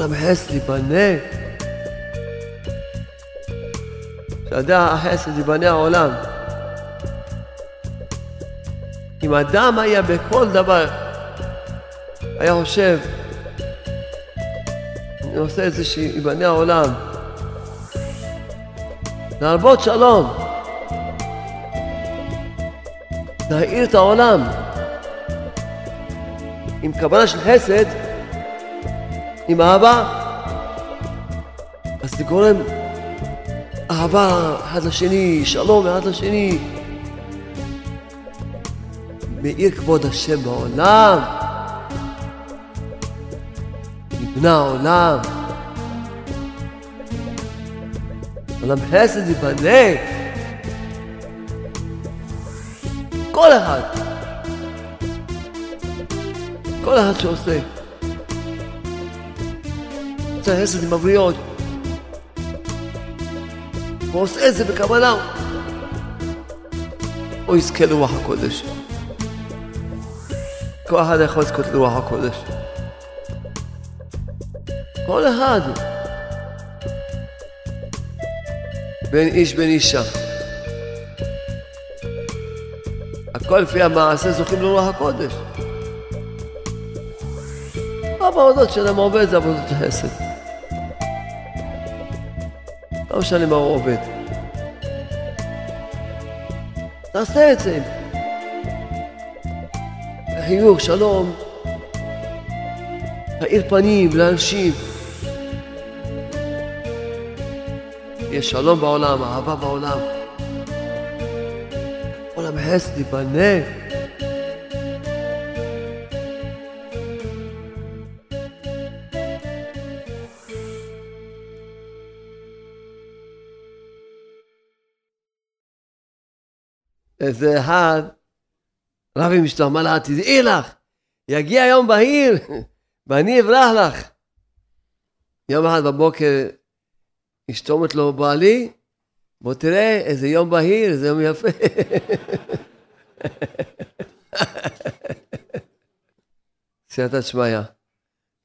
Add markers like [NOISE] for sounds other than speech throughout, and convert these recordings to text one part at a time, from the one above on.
עולם חסד ייבנה. שידע החסד ייבנה העולם. אם אדם היה בכל דבר, היה חושב, אני עושה את זה שיבנה העולם. להרבות שלום. להאיר את העולם. עם כוונה של חסד, עם אהבה, אז זה גורם אהבה אחד לשני, שלום אחד לשני. מאיר כבוד השם בעולם, נבנה העולם, עולם חסד ייבנה. כל אחד, כל אחד שעושה, עושה חסד עם הבריות, הוא עושה את זה בכוונה, הוא יזכה לרוח הקודש. כל אחד יכול לזכות לרוח הקודש. כל אחד. בין איש בין אישה. הכל לפי המעשה זוכים לרוח הקודש. העבודות של עובד זה עבודות חסד. לא משנה מה הוא עובד. תעשה את זה. חיוך, שלום, תאיר פנים לאנשים. יש שלום בעולם, אהבה בעולם. עולם חסד ייבנה. איזה אחד רב עם אשתו, אמר לה, תדעי לך, יגיע יום בהיר, ואני אברח לך. יום אחד בבוקר אשתו אומרת לו, בעלי, בוא תראה איזה יום בהיר, איזה יום יפה. סייעתא שמיא,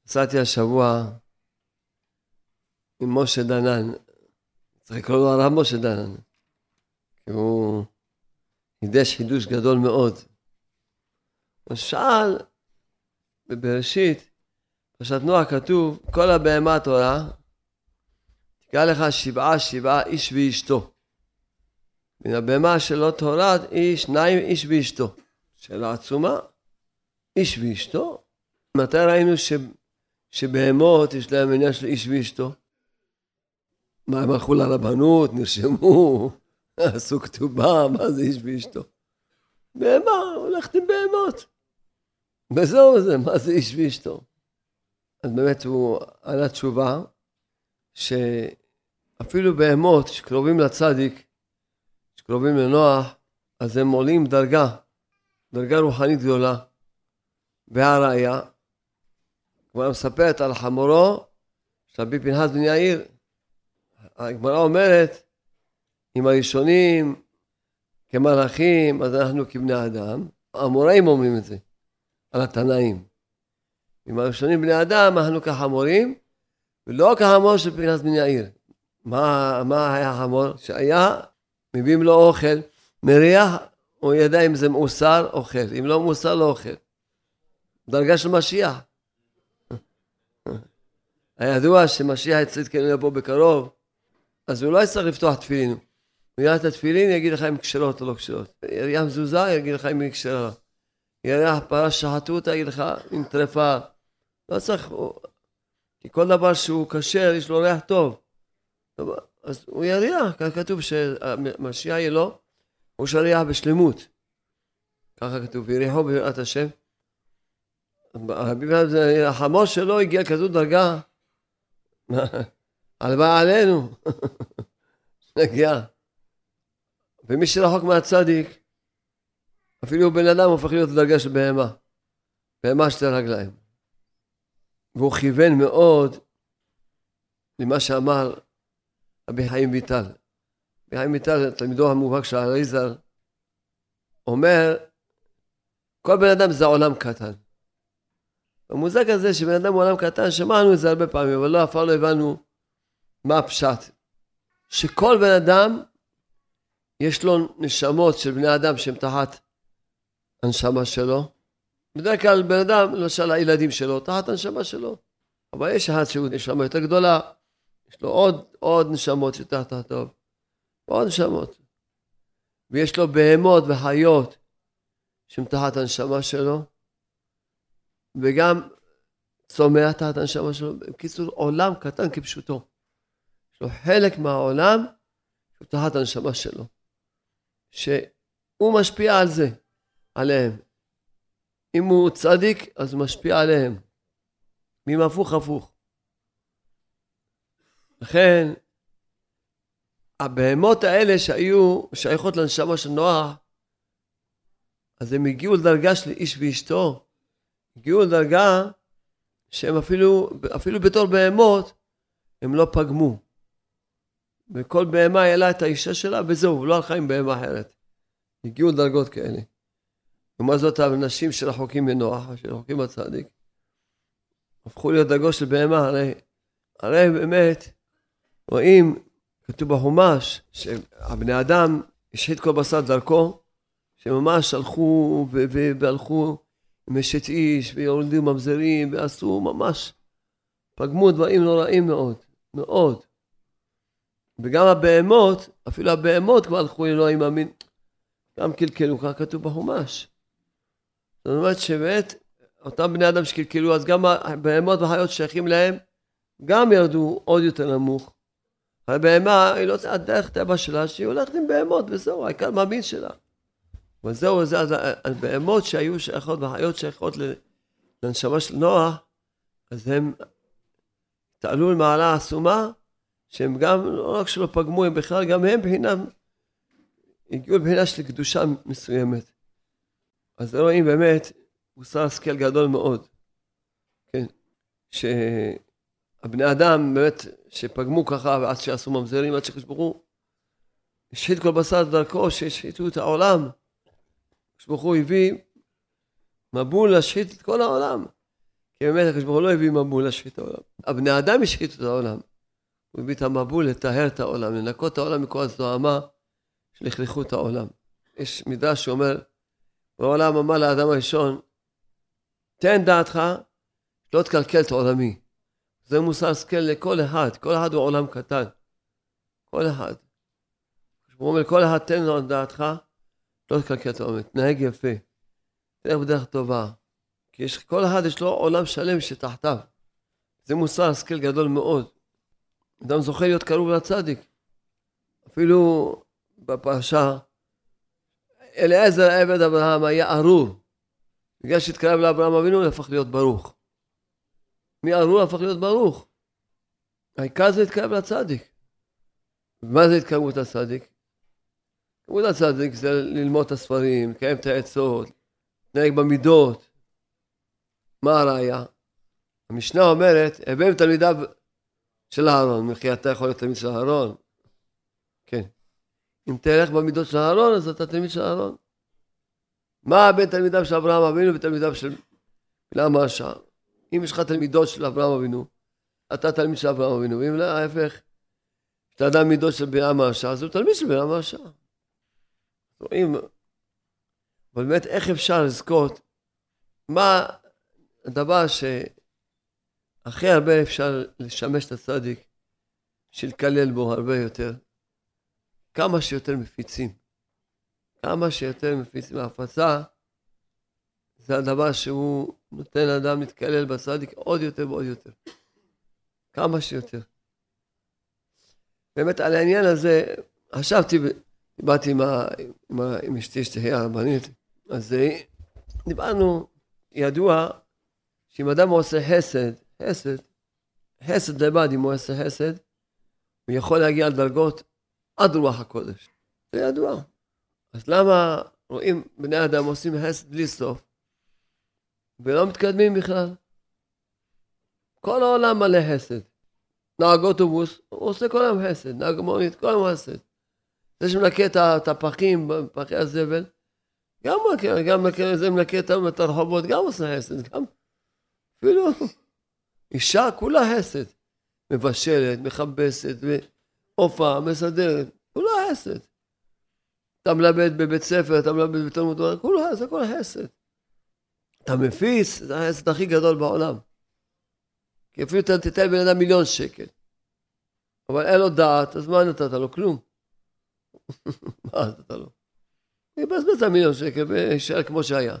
נסעתי השבוע עם משה דנן, צריך לקרוא לו הרב משה דנן, כי הוא חידש חידוש גדול מאוד. שאל, בבראשית, פרשת נוח כתוב, כל הבהמה התורה, תקרא לך שבעה שבעה איש ואשתו. מן הבהמה שלא תורד איש, שניים איש ואשתו. שאלה עצומה, איש ואשתו? מתי ראינו ש... שבהמות יש להם עניין של איש ואשתו? מה, הם הלכו לרבנות, נרשמו, עשו כתובה, מה זה איש ואשתו? בהמה, הולכת עם בהמות. וזהו זה, מה זה איש ואשתו? אז באמת הוא ענה תשובה, שאפילו בהמות שקרובים לצדיק, שקרובים לנוח, אז הם עולים דרגה, דרגה רוחנית גדולה. והראיה, הגמרא מספרת על חמורו של רבי פנחס בן יאיר. הגמרא אומרת, אם הראשונים כמלאכים, אז אנחנו כבני אדם. המוראים אומרים את זה. על התנאים. אם הראשונים בני אדם, אנחנו כחמורים, ולא כחמור של פנחס בן יאיר. מה, מה היה החמור? שהיה, מביאים לו אוכל, מריח, הוא ידע אם זה מאוסר, אוכל. אם לא מאוסר, לא אוכל. דרגה של משיח. [LAUGHS] היה ידוע שמשיח יצריד כן לבוא בקרוב, אז הוא לא יצטרך לפתוח תפילין. הוא את התפילין, יגיד לך אם כשרות או לא כשרות. יריח מזוזה, יגיד לך אם היא כשרה. ירח פרה שחטו אותה, יגיד לך, עם טרפה. לא צריך, כי כל דבר שהוא כשר, יש לו ריח טוב. אז הוא יריח, כך כתוב שמשיח יהיה לו, הוא שריח בשלמות. ככה כתוב, יריחו ביראת השם. החמור שלו הגיע כזו דרגה, [LAUGHS] הלוואי עלינו, [LAUGHS] נגיע. ומי שרחוק מהצדיק, אפילו בן אדם הופך להיות לדרגה של בהמה. בהמה שתי רגליים. והוא כיוון מאוד למה שאמר רבי חיים ויטל. רבי חיים ויטל, תלמידו המובהק של אריזל, אומר, כל בן אדם זה עולם קטן. המושג הזה שבן אדם הוא עולם קטן, שמענו את זה הרבה פעמים, אבל לא, אף פעם לא הבנו מה הפשט. שכל בן אדם, יש לו נשמות של בני אדם שהם תחת הנשמה שלו. בדרך כלל בן אדם, למשל הילדים שלו, תחת הנשמה שלו. אבל יש אחד שהוא נשמה יותר גדולה, יש לו עוד, עוד נשמות שתחת הטוב. עוד נשמות. ויש לו בהמות וחיות שהם תחת הנשמה שלו. וגם צומח תחת הנשמה שלו. בקיצור, עולם קטן כפשוטו. יש לו חלק מהעולם שהוא תחת הנשמה שלו. שהוא משפיע על זה, עליהם. אם הוא צדיק, אז משפיע עליהם. ואם הפוך, הפוך. לכן, הבהמות האלה שהיו שייכות לנשמה של נוח, אז הם הגיעו לדרגה של איש ואשתו, הגיעו לדרגה שהם אפילו, אפילו בתור בהמות, הם לא פגמו. וכל בהמה העלה את האישה שלה וזהו, לא הלכה עם בהמה אחרת. הגיעו לדרגות כאלה. לעומת זאת האנשים שרחוקים מנוח, שרחוקים מהצדיק, הפכו להיות דרגות של בהמה, הרי, הרי באמת רואים, כתוב בחומש, שהבני אדם השחית כל בשר דרכו, שממש הלכו והלכו עם אשת איש, ויורדים ממזרים, ועשו ממש, פגמו דברים נוראים מאוד, מאוד. וגם הבהמות, אפילו הבהמות כבר הלכו אלוהים אמין, גם קלקלו, כך כתוב בחומש. זאת אומרת שבאמת, אותם בני אדם שקלקלו, אז גם הבהמות והחיות שייכים להם, גם ירדו עוד יותר נמוך. הבהמה, היא לא הדרך טבע שלה, שהיא הולכת עם בהמות וזהו, העיקר מאמין שלה. וזהו, זה, אז הבהמות שהיו שייכות והחיות שייכות לנשמה של נוח, אז הם תעלו למעלה עצומה, שהם גם, לא רק שלא פגמו, הם בכלל, גם הם בחינם, הגיעו לבחינה של קדושה מסוימת. אז רואים באמת מוסר השכל גדול מאוד, כן, שהבני אדם באמת שפגמו ככה ועד שעשו ממזרים, עד שחשבו, השחית כל בשר דרכו, שהשחיתו את העולם. הקדוש הוא הביא מבול להשחית את כל העולם. כי באמת הקדוש ברוך הוא לא הביא מבול להשחית את העולם. הבני אדם השחיתו את העולם. הוא הביא את המבול לטהר את העולם, לנקות את העולם מכל הזוהמה שלכלכו את העולם. יש מדרש שאומר, בעולם אמר לאדם הראשון, תן דעתך, לא תקלקל את עולמי. זה מוסר השכל לכל אחד, כל אחד הוא עולם קטן. כל אחד. הוא אומר, כל אחד תן לו דעתך, לא תקלקל את העולם, תנהג יפה. תלך בדרך טובה. כי יש, כל אחד יש לו עולם שלם שתחתיו. זה מוסר השכל גדול מאוד. אדם זוכה להיות קרוב לצדיק. אפילו בפרשה, אליעזר עבד אברהם היה ארור. בגלל שהתקרב לאברהם אבינו, הוא הפך להיות ברוך. מארור הפך להיות ברוך. העיקר זה להתקרב לצדיק. מה זה התקרבות לצדיק? התקרבות לצדיק זה ללמוד את הספרים, לקיים את העצות, להתנהג במידות. מה הראיה? המשנה אומרת, הבאנו תלמידיו של אהרון, וכי אתה יכול להיות תלמיד של אהרון. כן. אם תלך במידות של אהרון, אז אתה תלמיד של אהרון. מה בין תלמידיו של אברהם אבינו ותלמידיו של בלעם הרשע? אם יש לך תלמידות של אברהם אבינו, אתה תלמיד של אברהם אבינו, ואם לא, ההפך, כשאתה אדם מידות של בלעם הרשע, אז הוא תלמיד של בלעם הרשע. רואים, אבל באמת, איך אפשר לזכות? מה הדבר שהכי הרבה אפשר לשמש את הצדיק, שלקלל בו הרבה יותר? כמה שיותר מפיצים. כמה שיותר מפיצים. ההפצה זה הדבר שהוא נותן לאדם להתקלל בצדיק עוד יותר ועוד יותר. כמה שיותר. באמת על העניין הזה, חשבתי, דיברתי עם, עם, עם אשתי שתהיה הרבנית, אז אה, דיברנו, ידוע שאם אדם עושה חסד, חסד, חסד לבד, אם הוא עושה חסד, הוא יכול להגיע לדרגות עד רוח הקודש. זה ידוע. אז למה רואים בני אדם עושים חסד בלי סוף, ולא מתקדמים בכלל? כל העולם מלא חסד. נהג אוטובוס, הוא עושה כל היום חסד, נהג מונית, כל היום חסד. זה שמנקה את הפחים, פחי הזבל, גם מנקה, גם מנקה, את הרחובות, גם עושה חסד, גם אפילו אישה כולה חסד. מבשלת, מכבסת, עופה, מסדרת, כולה חסד. אתה מלמד בבית ספר, אתה מלמד בתלמוד תורה, כולה, זה כל חסד. אתה מפיץ, זה החסד הכי גדול בעולם. כי אפילו אתה תיתן לבן אדם מיליון שקל. אבל אין לו דעת, אז מה נתת לו? כלום. [LAUGHS] מה נתת לו? יבזבז את המיליון שקל ויישאר כמו שהיה.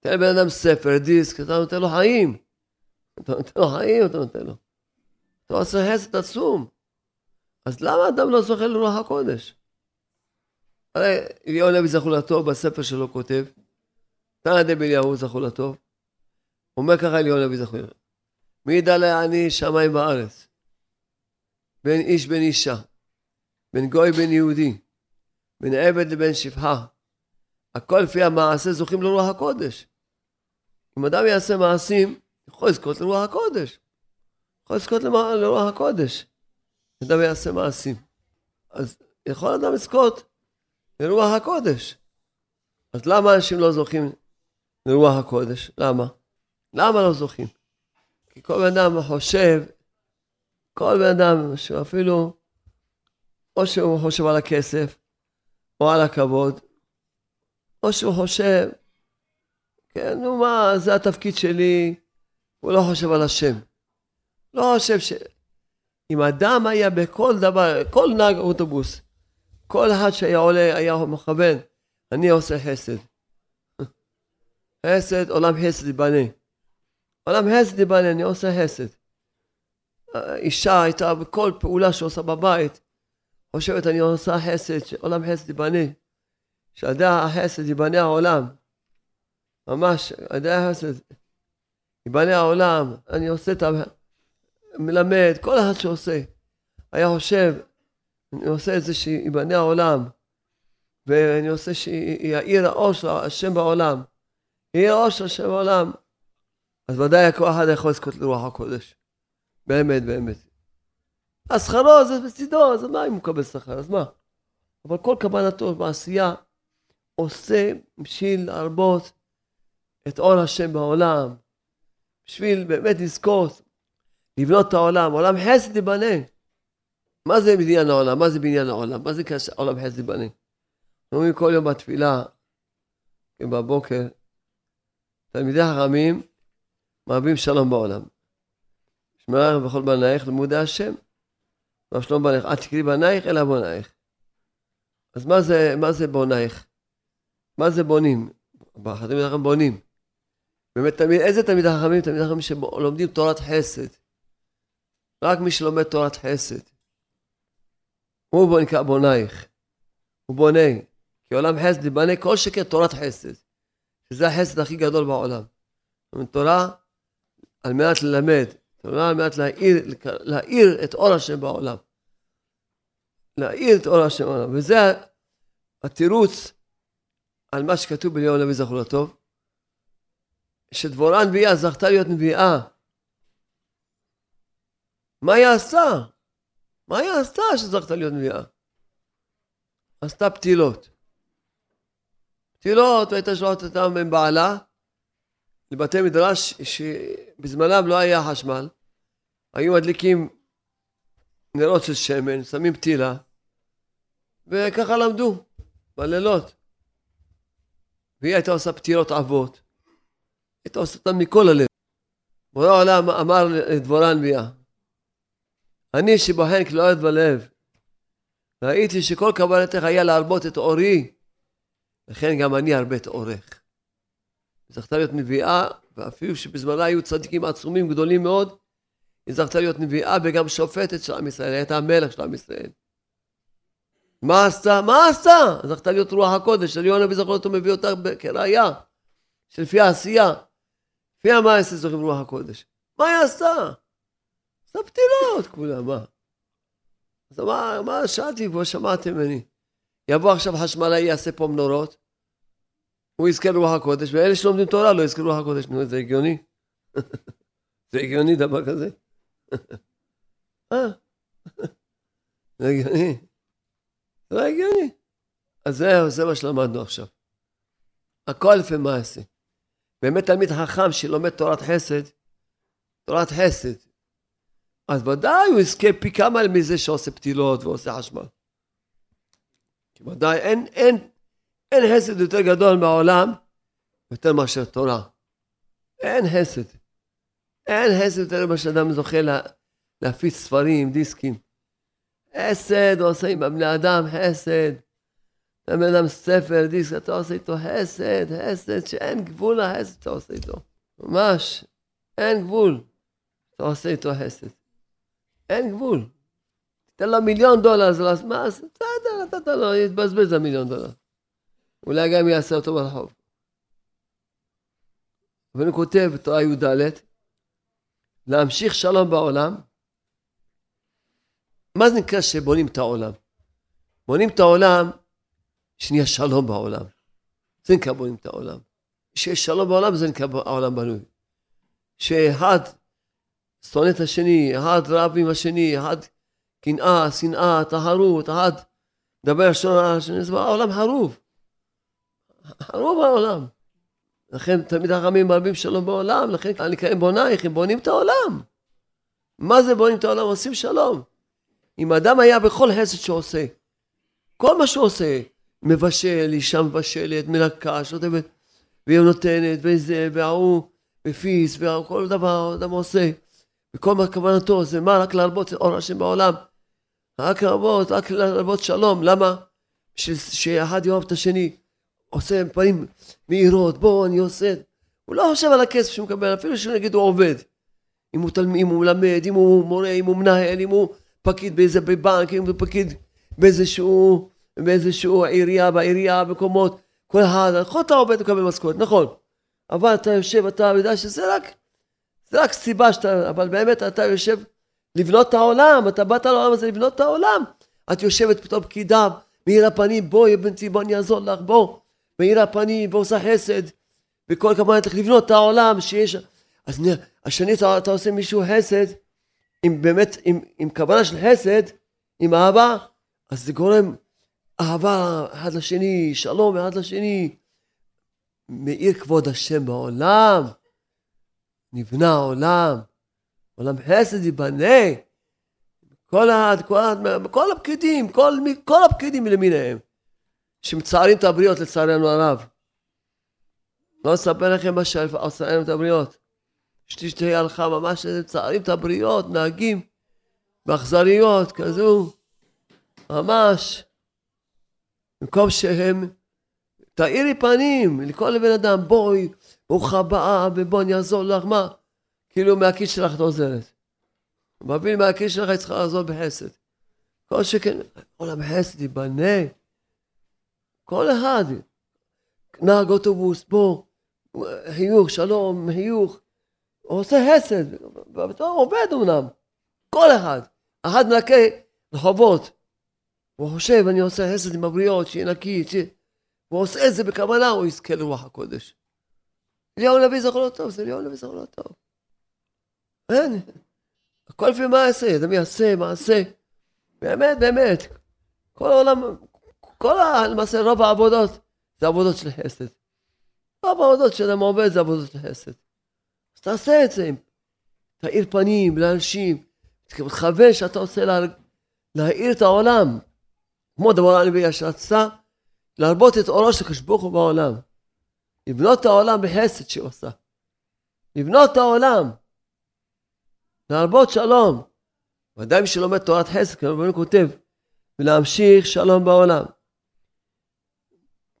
תן לבן אדם ספר, דיסק, אתה נותן לו חיים. אתה נותן לו חיים, אתה נותן לו. אתה עושה חסד עצום. אז למה אדם לא זוכה לרוח הקודש? הרי אליהו זכו לטוב בספר שלו כותב, תנא דבליהו זכו לטוב, אומר ככה אליהו נביא זכו לטוב, מי ידע לעני שמיים וארץ, בין איש בין אישה, בין גוי בין יהודי, בין עבד לבין שפחה, הכל לפי המעשה זוכים לרוח הקודש. אם אדם יעשה מעשים, יכול לזכות לרוח הקודש. יכול לזכות לרוח הקודש. אדם יעשה מעשים. אז יכול אדם לזכות לרוח הקודש. אז למה אנשים לא זוכים לרוח הקודש? למה? למה לא זוכים? כי כל בן אדם חושב, כל בן אדם שאפילו, או שהוא חושב על הכסף, או על הכבוד, או שהוא חושב, כן, נו מה, זה התפקיד שלי, הוא לא חושב על השם. לא חושב ש... אם אדם היה בכל דבר, כל נהג אוטובוס, כל אחד שהיה עולה היה מכוון, אני עושה חסד. חסד, עולם חסד ייבנה. עולם חסד ייבנה, אני עושה חסד. אישה הייתה בכל פעולה שעושה בבית, חושבת אני עושה חסד, שעולם חסד ייבנה. שעל ידי החסד ייבנה העולם. ממש, על ידי החסד ייבנה העולם. אני עושה את ה... מלמד, כל אחד שעושה. היה חושב, אני עושה את זה שיבנה העולם, ואני עושה שיאיר האור של השם בעולם. יהיה האור של השם בעולם. אז ודאי כל אחד יכול לזכות לרוח הקודש. באמת, באמת. אז שכרו זה בצדו, אז מה אם הוא מקבל שכר? אז מה? אבל כל כוונתו בעשייה עושה בשביל להרבות את אור השם בעולם, בשביל באמת לזכות, לבנות את העולם, עולם חסד ייבנה. מה זה בניין העולם? מה זה בניין העולם? מה זה עולם חסד ייבנה? אומרים כל יום בתפילה, בבוקר, תלמידי חכמים מרבים שלום בעולם. שמע בכל בנייך לימודי השם. מה שלום בנייך? אל תקראי בנייך אלא בונייך. אז מה זה, מה זה בונייך? מה זה בונים? תלמידי חכמים בונים. באמת, תמיד, איזה תלמידי חכמים? תלמידי חכמים שלומדים תורת חסד. רק מי שלומד תורת חסד. הוא נקרא בונייך. הוא בונה. כי עולם חסד ייבנה כל שכן תורת חסד. שזה החסד הכי גדול בעולם. תורה על מנת ללמד, תורה על מנת להאיר, להאיר את אור השם בעולם. להאיר את אור השם בעולם. וזה התירוץ על מה שכתוב בליאור נביא זכור לטוב, שדבורה נביאה זכתה להיות נביאה. מה היא עשתה? מה היא עשתה שזכתה להיות נביאה? עשתה פתילות. פתילות, והייתה שולחת אותם עם בעלה לבתי מדרש שבזמנם לא היה חשמל. היו מדליקים נרות של שמן, שמים פתילה, וככה למדו בלילות. והיא הייתה עושה פתילות עבות. הייתה עושה אותן מכל הלב. בורא העולם אמר לדבורה הנביאה, אני שבוחן כלויות בלב, ראיתי שכל כוונתך היה להרבות את אורי, לכן גם אני ארבה את אורך. זכתה להיות נביאה, ואפילו שבזמנה היו צדיקים עצומים גדולים מאוד, היא זכתה להיות נביאה וגם שופטת של עם ישראל, הייתה המלך של עם ישראל. מה עשתה? מה עשתה? זכתה להיות רוח הקודש, של יונה וזכור אותו מביא אותה כראיה, שלפי העשייה, לפי המעשה זוכים רוח הקודש. מה היא עשתה? עשתה פתילות כולם, מה? אז מה, מה שאלתי, כבר שמעתם ממני. יבוא עכשיו חשמלאי, יעשה פה מנורות, הוא יזכה לרוח הקודש, ואלה שלומדים תורה לא יזכו לרוח הקודש. נו, זה הגיוני? [LAUGHS] זה הגיוני דבר כזה? [LAUGHS] אה? [LAUGHS] זה הגיוני? זה לא הגיוני. אז זהו, זה מה שלמדנו עכשיו. הכל לפי מעשה. באמת תלמיד חכם שלומד תורת חסד, תורת חסד, אז ודאי הוא יזכה פי כמה מזה שעושה פתילות ועושה חשמל. כי ודאי אין, אין, אין חסד יותר גדול מהעולם יותר מאשר תורה. אין חסד. אין חסד יותר ממה שאדם זוכה לה, להפיץ ספרים, דיסקים. חסד עושה עם הבני אדם חסד. אתה בן אדם ספר, דיסק, אתה עושה איתו חסד, חסד שאין גבול לחסד שאתה עושה איתו. ממש, אין גבול. אתה עושה איתו חסד. אין גבול. תן לו מיליון דולר, אז לא, מה, בסדר, נתת לו, יתבזבז המיליון דולר. אולי גם יעשה אותו ברחוב. ואני כותב בתורה י"ד, להמשיך שלום בעולם. מה זה נקרא שבונים את העולם? בונים את העולם, שנהיה שלום בעולם. זה נקרא בונים את העולם. כשיש שלום בעולם, זה נקרא העולם בנוי. שאחד שונא את השני, אחד רב עם השני, אחד קנאה, שנאה, טהרות, אחד מדבר לשון על השני, זה העולם חרוב. חרוב העולם. לכן תמיד החכמים מרבים שלום בעולם, לכן הנקראים בונייך, הם בונים את העולם. מה זה בונים את העולם? עושים שלום. אם אדם היה בכל חסד שעושה, כל מה שהוא עושה, מבשל, אישה מבשלת, מנקה, שוטפת, והיא נותנת, וזה, וההוא, ופיס, וכל דבר אדם עושה. וכל מה כוונתו זה מה? רק להרבות את אור השם בעולם. רק להרבות, רק להרבות שלום. למה? שאחד יאהב את השני. עושה פנים מהירות, בוא, אני עושה. הוא לא חושב על הכסף שהוא מקבל, אפילו שנגיד הוא עובד. אם הוא תלמיד, אם הוא מלמד, אם הוא מורה, אם הוא מנהל, אם הוא פקיד באיזה בבנק, אם הוא פקיד באיזשהו, באיזשהו עירייה, בעירייה, במקומות, כל אחד, נכון אתה עובד ומקבל משכורת, נכון. אבל אתה יושב, אתה יודע שזה רק, זה רק סיבה שאתה, אבל באמת אתה יושב לבנות את העולם, אתה באת לעולם הזה לבנות את העולם. את יושבת פתאום פקידה, מאיר הפנים, בואי בנתי, בוא אני אעזור לך, בוא. מאיר הפנים ועושה חסד, וכל כמובן צריך לבנות את העולם שיש... אז השני אתה, אתה עושה מישהו חסד, עם באמת, עם, עם כוונה של חסד, עם אהבה, אז זה גורם אהבה אחד לשני, שלום אחד לשני. מאיר כבוד השם בעולם, נבנה העולם, עולם חסד ייבנה. כל, אחד, כל, כל הפקידים, כל, כל הפקידים למיניהם. שמצערים את הבריות לצערנו הרב. לא אספר לכם מה שעושה לנו את הבריות. אשתי שתי הלכה ממש מצערים את הבריות, נהגים באכזריות כזו, ממש. במקום שהם, תאירי פנים לכל בן אדם, בואי, ברוכה הבאה, ובוא אני אעזור לך, מה? כאילו מהכיס שלך את עוזרת. מבין מהכיס שלך היא צריכה לעזור בחסד. כל שכן, עולם חסד ייבנה. כל אחד, נהג אוטובוס, בוא, חיוך, שלום, חיוך, עושה חסד, בתור עובד אמנם, כל אחד, אחד מנקה רחובות, הוא חושב, אני עושה חסד עם הבריות, שיהיה נקי, שיהיה... הוא עושה את זה בכוונה, הוא יזכה לרוח הקודש. אליהו הנביא זכר לו טוב, זה אליהו הנביא זכר לו טוב. אין, הכל לפי מה יעשה, אדם יעשה, מעשה. באמת, באמת, כל העולם, כל ה... למעשה רוב העבודות זה עבודות של חסד. רוב העבודות שאדם עובד זה עבודות של חסד. אז תעשה את זה, תאיר פנים לאנשים, תכוון שאתה רוצה לה... להאיר את העולם. כמו דבר הנביא שרצה להרבות את אורו של הוא בעולם. לבנות את העולם בחסד שהוא עושה. לבנות את העולם. להרבות שלום. ודאי מי שלומד תורת חסד, כמו כותב, ולהמשיך שלום בעולם.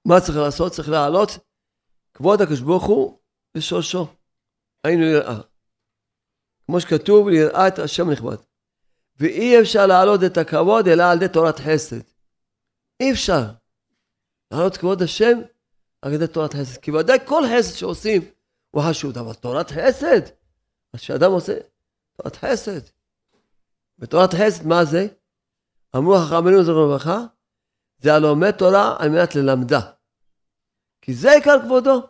מה צריך לעשות? צריך להעלות כבוד הקדוש ברוך הוא לשורשו. היינו יראה. כמו שכתוב, ליראה את השם נכבד. ואי אפשר להעלות את הכבוד אלא על ידי תורת חסד. אי אפשר להעלות כבוד השם על ידי תורת חסד. כי ודאי כל חסד שעושים הוא חשוב, אבל תורת חסד, אז כשאדם עושה תורת חסד. ותורת חסד, מה זה? אמרו חכמינו זכרו לברכה, זה הלומד תורה על מנת ללמדה. כי זה עיקר כבודו.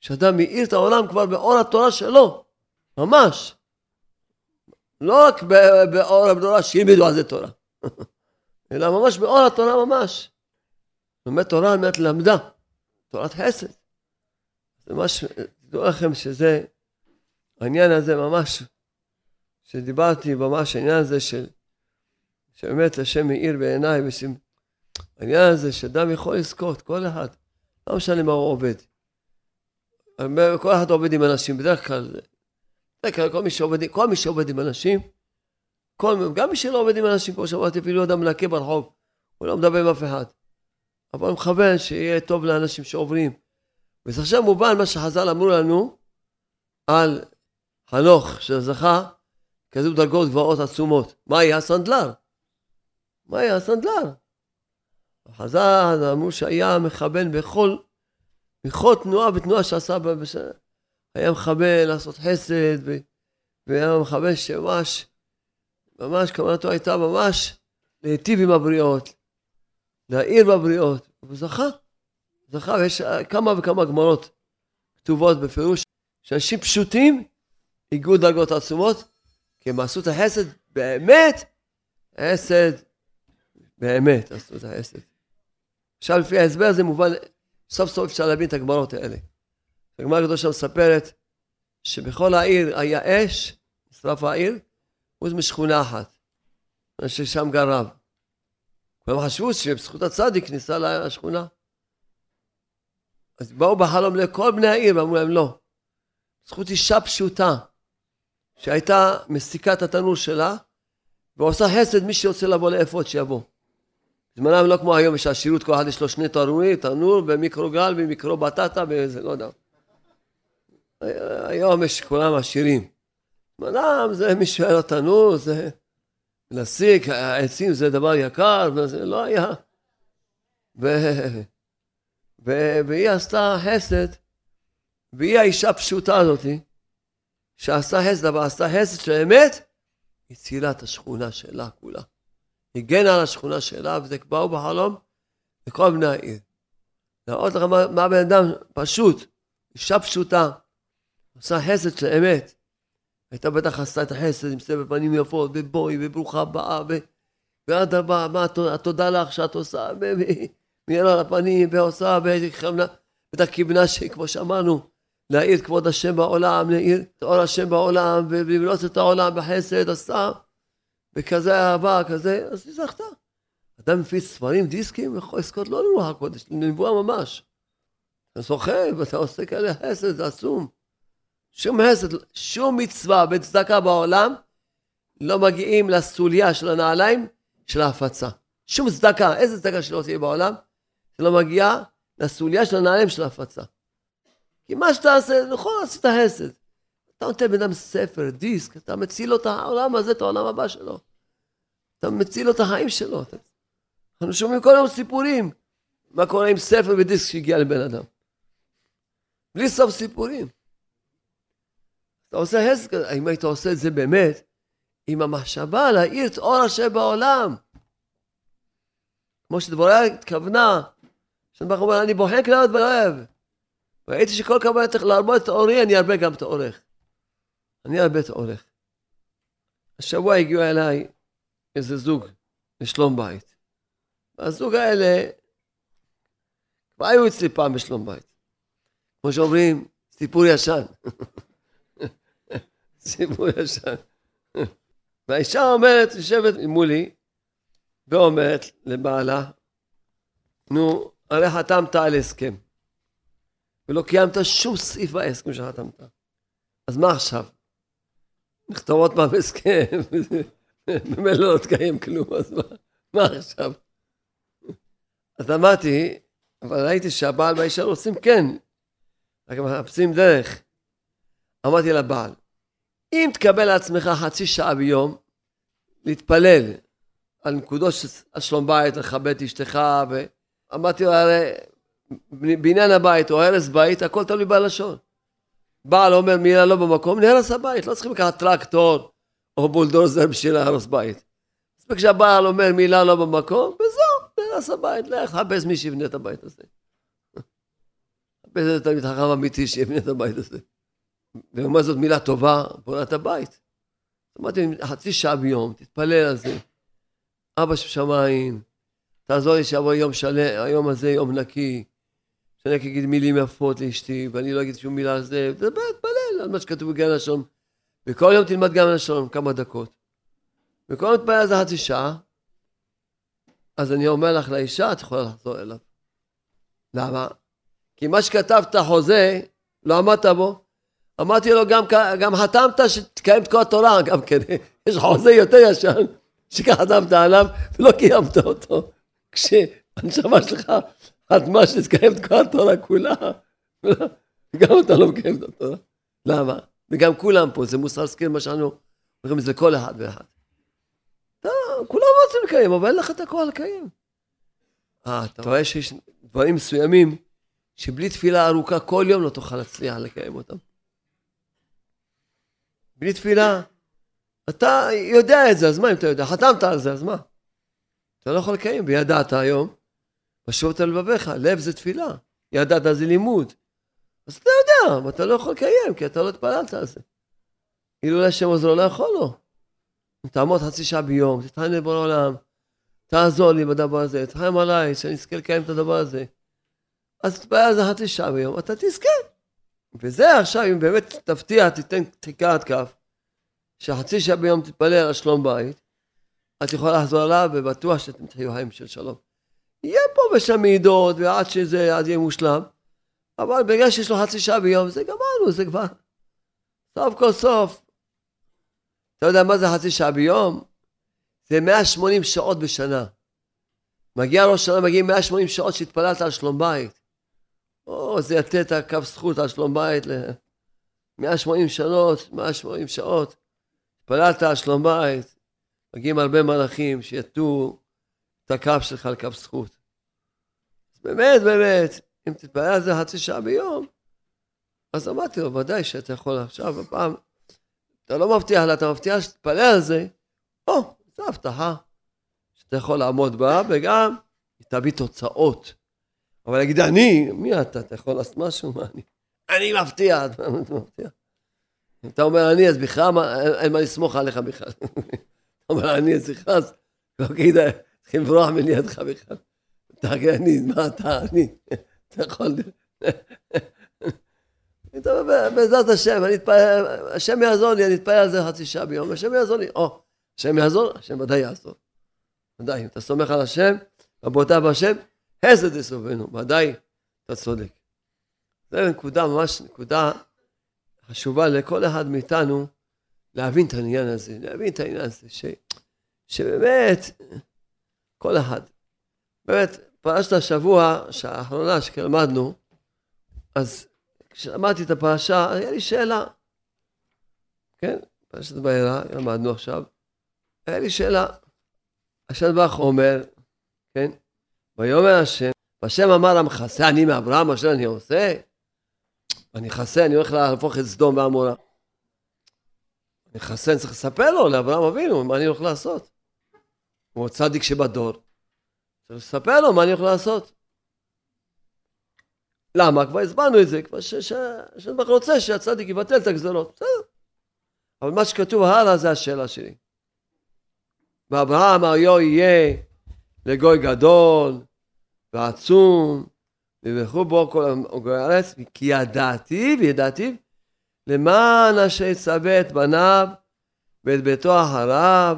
שאדם מאיר את העולם כבר באור התורה שלו, ממש. לא רק באור התורה שילמדו על זה תורה, [LAUGHS] אלא ממש באור התורה ממש. לומד תורה על מנת ללמדה, תורת חסד. זה ממש, תדעו לכם שזה, העניין הזה ממש, שדיברתי ממש, העניין הזה של, שבאמת השם מאיר בעיניי, העניין הזה שאדם יכול לזכות, כל אחד, לא משנה מה הוא עובד. כל אחד עובד עם אנשים, בדרך כלל, בדרך כלל כל מי שעובד, כל מי שעובד עם אנשים, כל, גם מי שלא עובד עם אנשים, כמו שאמרתי, אפילו אדם מנקה ברחוב, הוא לא מדבר עם אף אחד. אבל מכוון שיהיה טוב לאנשים שעוברים. וזה עכשיו מובן מה שחז"ל אמרו לנו על חנוך שזכה כזו דרגות גבוהות עצומות. מה היה הסנדלר? מה היה הסנדלר? חז"ל אמרו שהיה מכוון בכל, בכל תנועה ותנועה שעשה, היה מכוון לעשות חסד, והיה מכוון שממש, ממש כוונתו הייתה ממש להיטיב עם הבריות, להאיר בבריות, הוא זכה, זכה, ויש כמה וכמה גמרות כתובות בפירוש, שאנשים פשוטים הגיעו דרגות עצומות, כי הם עשו את החסד באמת, חסד באמת עשו את החסד. עכשיו לפי ההסבר הזה מובן, סוף סוף אפשר להבין את הגמרות האלה. הגמרא הקדושה מספרת שבכל העיר היה אש, נשרף העיר, חוץ משכונה אחת, ששם גר רב. והם חשבו שבזכות הצדיק ניסה לשכונה. אז באו בחלום לכל בני העיר ואמרו להם לא. זכות אישה פשוטה שהייתה מסיקה את התנור שלה ועושה חסד מי שרוצה לבוא לאפות שיבוא. זמנם לא כמו היום יש עשירות כל אחד יש לו שני תנורים, תנור ומיקרוגל ומיקרו בטטה וזה לא יודע. היום יש כולם עשירים. זמנם זה מי שהיה לו תנור זה להסיק העצים זה דבר יקר, וזה לא היה. ו... ו... והיא עשתה חסד, והיא האישה הפשוטה הזאתי, שעשתה חסד, אבל עשתה חסד של אמת, הצילה את השכונה שלה כולה. הגנה על השכונה שלה, וזה באו בחלום לכל בני העיר. להראות לך מה, מה בן אדם פשוט, אישה פשוטה, עושה חסד של אמת. הייתה בטח עשתה את החסד עם סבב פנים יפות, ובואי, וברוכה הבאה, ו... ועד הבאה, מה התודה לך שאת עושה, ומאיר על הפנים, ועושה, ואת הכוונה שכמו שאמרנו, להאיר כבוד השם בעולם, להאיר את אור השם בעולם, ולבנות את העולם בחסד, עשה, וכזה אהבה, כזה, אז היא זכתה. אדם מפיץ ספרים, דיסקים, יכול לזכות לא לרוח הקודש, לנבואה ממש. אתה סוחב, אתה עושה כאלה חסד, זה עצום. שום חסד, שום מצווה וצדקה בעולם לא מגיעים לסוליה של הנעליים של ההפצה. שום צדקה, איזה צדקה שלא תהיה בעולם, שלא מגיעה לסוליה של הנעליים של ההפצה. כי מה שאתה עושה, נכון, עשית חסד. אתה נותן בן אדם ספר, דיסק, אתה מציל לו את העולם הזה, את העולם הבא שלו. אתה מציל לו את החיים שלו. אנחנו שומעים כל היום סיפורים. מה קורה עם ספר ודיסק שהגיע לבן אדם. בלי סוף סיפורים. אתה עושה כזה, אם היית עושה את זה באמת, עם המחשבה להאיר את אור השם בעולם. כמו שדבורה התכוונה, שברוך אומר, אני בוחק לעוד ואוהב. ראיתי שכל כמה צריך להרבות את אורי, אני ארבה גם את אורך. אני ארבה את אורך. השבוע הגיעו אליי איזה זוג לשלום בית. והזוג האלה כבר היו אצלי פעם בשלום בית. כמו שאומרים, סיפור ישן. [LAUGHS] סיפור ישן. והאישה אומרת, יושבת מולי, ואומרת לבעלה, נו, הרי חתמת על הסכם, ולא קיימת שום סעיף בהסכם שחתמת. אז מה עכשיו? נכתוב עוד פעם הסכם, [LAUGHS] ממילא לא תקיים כלום, אז מה, מה עכשיו? אז אמרתי, אבל ראיתי שהבעל והאישה רוצים כן, רק מחפשים דרך. אמרתי לבעל, אם תקבל לעצמך חצי שעה ביום להתפלל על נקודות של שלום בית, לכבד את אשתך, ואמרתי לו, הרי בעניין הבית או הרס בית, הכל תלוי בלשון. בעל אומר מילה לא במקום, נהרס הבית, לא צריכים לקחת טרקטור או בולדוזר בשביל להרוס בית. מספיק שהבעל אומר מילה לא במקום, וזהו, נהרס הבית, לך תחפש מי שיבנה את הבית הזה. [LAUGHS] חפש את תלמיד חכם אמיתי שיבנה את הבית הזה. ומה זאת מילה טובה, בונת הבית. אמרתי, חצי שעה ביום, תתפלל על זה. אבא שבשמיים, תעזור לי שיבוא יום שלם, היום הזה יום נקי, שאני רק אגיד מילים יפות לאשתי, ואני לא אגיד שום מילה על זה, תדבר, תפלל על מה שכתוב בגן השלום. וכל יום תלמד גם השלום, כמה דקות. וכל יום תפלל על זה חצי שעה, אז אני אומר לך לאישה, את יכולה לחזור אליו. למה? כי מה שכתבת חוזה, לא עמדת בו. אמרתי לו, גם, גם חתמת שתקיים את כל התורה, גם כן, [LAUGHS] יש חוזה יותר ישן, שכך חתמת עליו ולא קיימת אותו. כשהנשמה שלך חתמה שתקיים את כל התורה כולה, [LAUGHS] גם אתה לא מקיים את התורה. למה? וגם כולם פה, זה מוסר סקל מה שאנו אומרים, זה כל אחד ואחד. כולם רוצים לקיים, אבל אין לך את הכוח לקיים. אה, אתה רואה שיש דברים מסוימים שבלי תפילה ארוכה כל יום לא תוכל להצליח לקיים אותם. בלי תפילה, אתה יודע את זה, אז מה אם אתה יודע? חתמת על זה, אז מה? אתה לא יכול לקיים, וידעת היום, פשוט על לבביך, לב זה תפילה, ידעת זה לימוד. אז אתה יודע, אבל אתה לא יכול לקיים, כי אתה לא התפללת על זה. אילו השם עוזרו לא יכול לו. תעמוד חצי שעה ביום, תתחנן לבורא עולם, תעזור לי בדבר הזה, תחיים עליי, שאני אזכה לקיים את הדבר הזה. אז תתפלל על זה חצי שעה ביום, אתה תזכה. וזה עכשיו, אם באמת תבטיח, תיתן עד כף, שחצי שעה ביום תתפלל על שלום בית, את יכולה לחזור עליו, ובטוח שאתם תחיו חיים של שלום. יהיה פה ושם מעידות, ועד שזה, עד יהיה מושלם, אבל בגלל שיש לו חצי שעה ביום, זה גמרנו, זה כבר... סוף כל סוף. אתה יודע מה זה חצי שעה ביום? זה 180 שעות בשנה. מגיע ראש שנה, מגיעים 180 שעות שהתפללת על שלום בית. או, זה יתת קו זכות על שלום בית ל-180 שנות, 180 שעות. התפללת על שלום בית, מגיעים הרבה מלאכים שיתו את הקו שלך לקו זכות. אז באמת, באמת, אם תתפלל על זה חצי שעה ביום, אז אמרתי לו, ודאי שאתה יכול עכשיו, הפעם, אתה לא מבטיח לה, אתה מבטיח שתתפלל על זה, או, זו הבטחה שאתה יכול לעמוד בה, וגם היא תביא תוצאות. אבל להגיד, אני, מי אתה? אתה יכול לעשות משהו? מה אני? אני מבטיח, אתה מבטיח. אם אתה אומר אני, אז בכלל אין מה לסמוך עליך בכלל. [LAUGHS] אתה אומר אני, אז בכלל, לא כדאי, צריכים לברוח מלידך בכלל. אתה אני, מה אתה, אני? אתה יכול... [LAUGHS] בעזרת השם, אני אתפלל, השם יעזור לי, אני אתפלל על זה חצי שעה ביום, השם יעזור לי. או, השם יעזור, השם ודאי יעזור. ודאי, אם אתה סומך על השם, רבותיו בהשם, חסד יסובנו, ודאי, אתה צודק. זו נקודה, ממש נקודה חשובה לכל אחד מאיתנו, להבין את העניין הזה, להבין את העניין הזה, ש, שבאמת, כל אחד, באמת, פרשת השבוע, האחרונה שלמדנו, אז כשלמדתי את הפרשה, היה לי שאלה, כן, פרשת בעירה, למדנו עכשיו, היה לי שאלה, השם ברוך אומר, כן, ויאמר השם, והשם אמר המכסה אני מאברהם אשר אני עושה? אני חסה, אני הולך להפוך את סדום ועמורה. אני חסה, אני צריך לספר לו, לאברהם אבינו, מה אני הולך לעשות. הוא צדיק שבדור. צריך לספר לו מה אני הולך לעשות. למה? כבר הסברנו את זה, כבר שהשם רוצה שהצדיק יבטל את הגזרות, בסדר. אבל מה שכתוב הלאה זה השאלה שלי. ואברהם היו יהיה לגוי גדול ועצום, וברכו בו כל גוי הארץ, כי ידעתי וידעתי למען אשר יצווה את בניו ואת ביתו אחריו,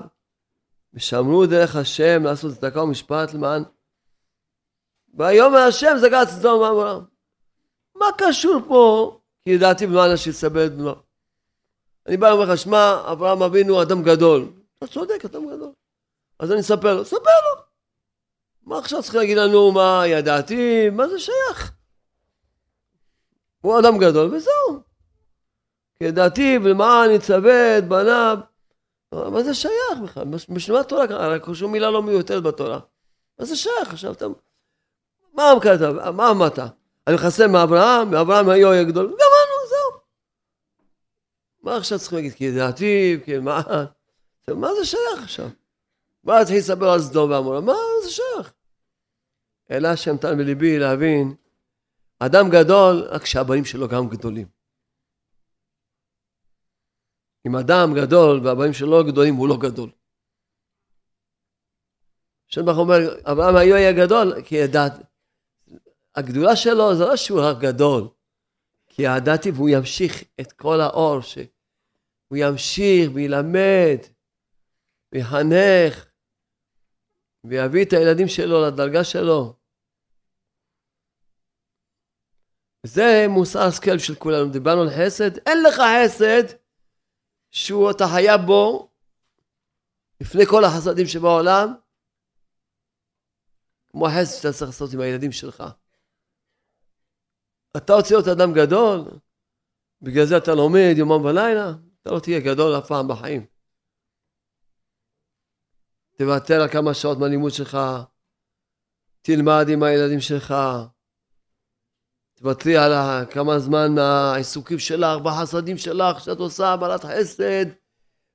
ושמרו דרך השם לעשות צדקה ומשפט למען ויאמר השם זגת סדום ועמורה. מה קשור פה? כי ידעתי למען אשר יצווה את בנו. אני בא ואומר לך, שמע, אברהם אבינו אדם גדול. אתה צודק, אדם גדול. אז אני אספר לו, ספר לו. מה עכשיו צריך להגיד לנו, מה ידעתי, מה זה שייך? הוא אדם גדול וזהו. ידעתי ולמען יצווה את בניו. מה זה שייך בכלל? בשביל מה התורה? רק שום מילה לא מיותרת בתורה. מה זה שייך עכשיו? אתה... מה כתב? מה אמרת? אני מכסה מאברהם, מאברהם היו היה גדול. גמרנו, זהו. מה עכשיו צריך להגיד? כי ידעתי, כי מה? מה זה שייך עכשיו? מה להתחיל לספר על סדום ועמורה? מה זה שייך? אלא השם נתן בליבי להבין, אדם גדול, רק שהבנים שלו גם גדולים. אם אדם גדול והבנים שלו גדולים, הוא לא גדול. השם אומר, אברהם היו היה גדול, כי ידעת. הגדולה שלו זה לא שהוא רק גדול, כי ידעתי והוא ימשיך את כל האור, שהוא ימשיך וילמד ויחנך ויביא את הילדים שלו לדרגה שלו. זה מוסר השכל של כולנו. דיברנו על חסד, אין לך חסד שהוא אתה חייב בו לפני כל החסדים שבעולם, כמו החסד שאתה צריך לעשות עם הילדים שלך. אתה רוצה להיות אדם גדול, בגלל זה אתה לומד יומם ולילה, אתה לא תהיה גדול אף פעם בחיים. תוותר על כמה שעות מהלימוד שלך, תלמד עם הילדים שלך, תוותרי על כמה זמן מהעיסוקים שלך, בחסדים שלך, שאת עושה בעלת חסד,